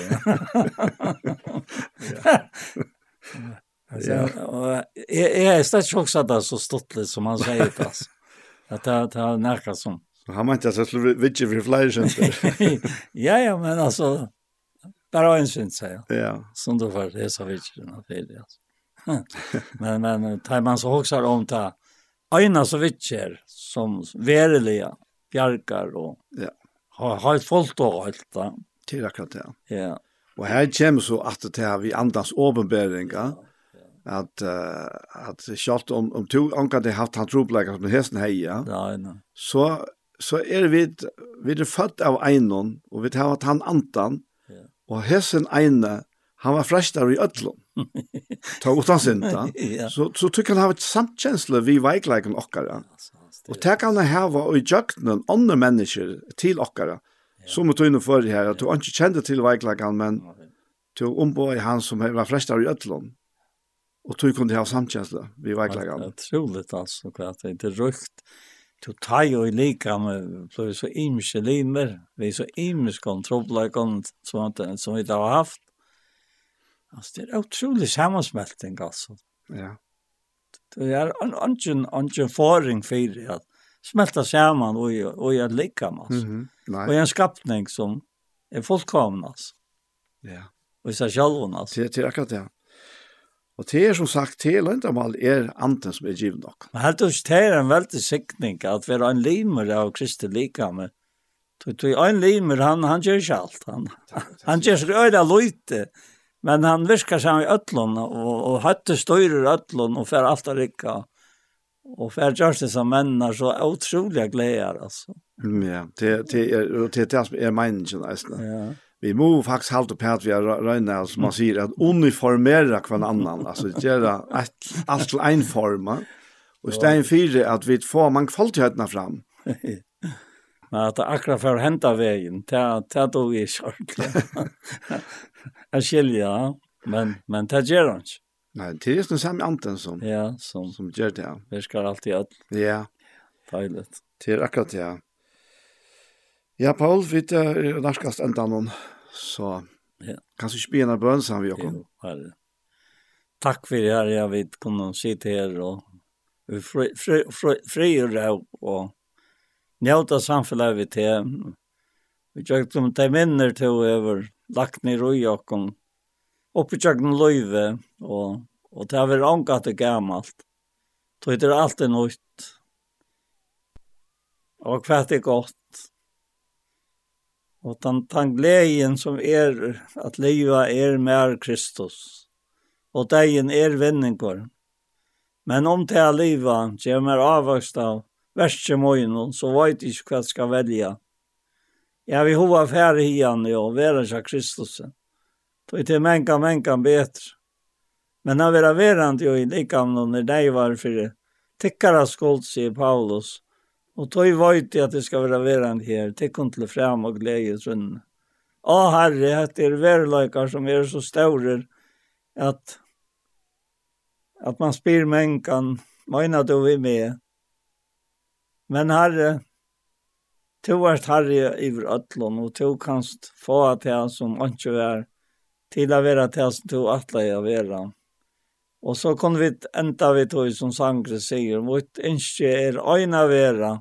Alltså, och jag är stött chockad att så stått lite som han säger det. Alltså. Att det det har närkat som. Han mente att jag skulle vitcher för flygelsen. Ja, ja, men alltså, Bara en synd säger. Ja. Som då var det så vitt du fel alltså. men men tar man så också om ta Aina så vitcher som verliga bjarkar och ja. har har folk då allt då Till akkurat det. Ja. Och här kommer så att det här vi andas åbenbäringar. Ja at uh, at sjalt om om to anker det haft han tropleikar som hesten heia. Ja, nei. Så så er vi vi er født av einon og vi tar at han antan Og hessen eine, han var frestar i ødlom. Ta utan sinta. ja. Så, så tycker han ha ett samtkänsla vi väglägen okkara. Og tek han hava og i jøgnen andre mennesker til okkara. Som vi tøyne for her, at du ikke kjente til veiklegan, men du ombå i han som var frestar i ødlom. Og tog kunne ha samtjensle vi veiklegan. Det er utroligt altså, at det inte rukt du tar jo i lika med blir så imse limer, vi er så imiske kontrollleikon som, som vi ikke har haft. Alltså det är otroligt sammansmältning alltså. Ja. Det er en annen foring for at smelta saman og, og jeg lika med, altså. Mm -hmm. Og en skapning som er fullkomna, altså. Ja. Og i seg sjálfun, altså. Det er akkurat det. Og det er som sagt, det er løndamal er anten som er givet nok. Men helt og det er en veldig sikning at vi er en limer av Kristi likame. du, en limer, han, han gjør ikke alt. Han, han gjør ikke øyla løyte, men han virker seg i øtlån, og, og høtte styrer øtlån, og fer alt av rikka. Og fer gjørs det som mennene, så utrolig gleder, altså. Ja, det, det er det, er det som er meningen, nesten. Ja vi må faktisk halte på at vi har røyne, som man sier at uniformera hver annan, altså gjøre alt til en form, og i stedet fire at vi får mangfoldighetene fram. Men at det akkurat for å hente veien, det er da vi kjørt. Jeg skiljer, ja. Men, men det gjør han ikke. Nei, det er den samme anten som, ja, som, som gjør det. Vi skal alltid alt. Ja. Deilig. Det er akkurat det, ja. Ja, Paul, vi er norskast enda noen. Så ja. kanskje ikke begynne bøn sammen vi også. herre. Takk for det her, jeg vet kunne sitte her og fri frigjør deg og njøte samfunnet vi til. Vi tjøkte som de minner til over lagt ned i jokken, oppi tjøkte om løyve, og, og det har vært omgatt og gammelt. Det er alltid nøyt. Og hva er godt. Og den, den gleden som er at livet er mer Kristus. Og degen er vinninger. Men om det er livet, kommer avvokst av verste møgnen, så vet jeg ikke hva jeg skal velge. Jeg vil hova færre igjen og være seg Kristus. Så det er menka, menka bedre. Men han er verant jo i likamnen når de var for tikkara skuld, sier Paulus, Og tog veit at det skal være verand her, til til frem og glede sønnen. Å herre, at det er verleikar som er så store at, at man spyr menkan, møyna du vi med. Men herre, to er herre i ötlån, og to kanst få at jeg som ikke er, til å være til som to atle å være. Og så kunne vi enda vi tog som sangre sier, mot ønske er øyne være,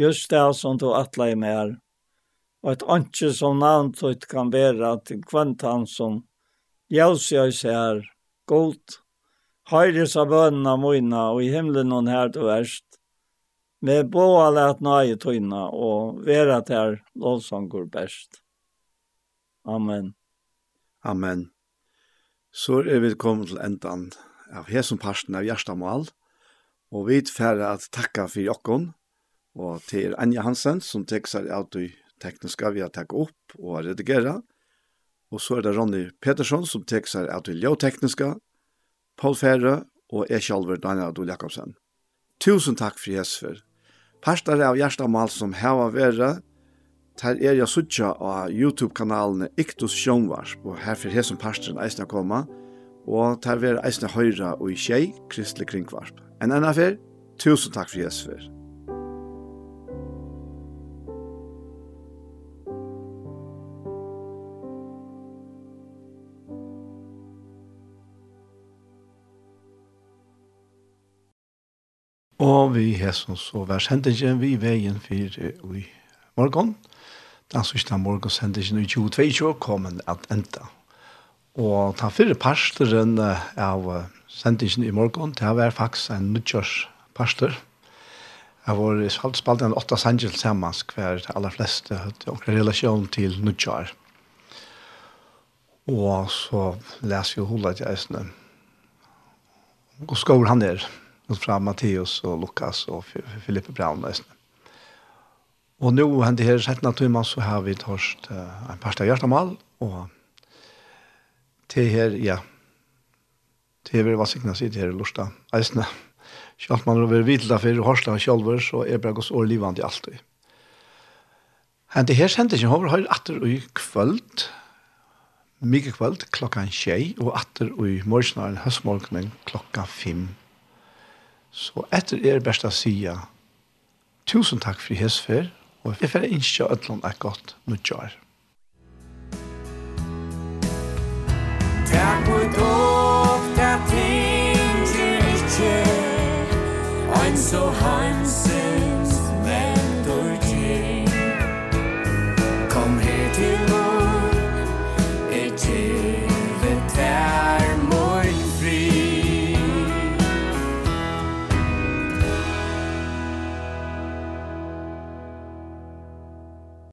just det som du atla i mer. Og et anke som navntøyt kan være til kvant han som jævs jeg ser godt. Høyres av bønene mine og i himmelen hon her du verst, Med båa lät nøye tøyna og vera ter lovsangur best. Amen. Amen. Så er vi kommet til endan av hesen parsten av Gjerstamal, og vi færre at takka for jokken, Og til Anja Hansen, som teksar av de tekniska vi har tagit upp og redigera. Og så er det Ronny Petersson, som teksar av de ljøtekniske, Paul Fære og jeg selv, Daniel Adol Jakobsen. Tusen takk for Jesper. Parstare av Gjerstamal som heva vera, Her er jeg suttja av YouTube-kanalene Iktus Sjønvarsp, og her for hesen pastoren eisne koma, og her vil eisne høyra og i tjei, Kristelig Kringvarsp. En enn affer, tusen takk for Jesus. Og vi Jesus og vær sendingen vi veien for i morgen. Den siste morgen sendingen i 2022 kommer at enda. Og ta fyrre pastoren av sendingen i morgen, det var faktisk en nødgjørs pastor. Jeg var i spalt en åtta sanger sammen hver de aller fleste hadde en relasjon til nødgjør. Og så leser jo hodet jeg i snø. Hvor skår han er? Ja nått fram Matteus och Lukas och Filippe Brown nästan. Och nu har det här sett naturligtvis så har vi torst en parsta hjärtamal och det här, ja, det här vill vara signat i det lusta. Eisne, Kjalt man över vidla for horsla og kjolver så er bara gos år livet i alt. Men det här sent inte har varit åter i kvöld, mye kvöld, klokka en tjei, og atter i morgonen, høstmorgenen, klokka fem Så etter er best å si tusen takk for hesfer, og jeg får ikke at ødlån er godt nødgjør. Takk for dog, takk ting til ikke, og så hanse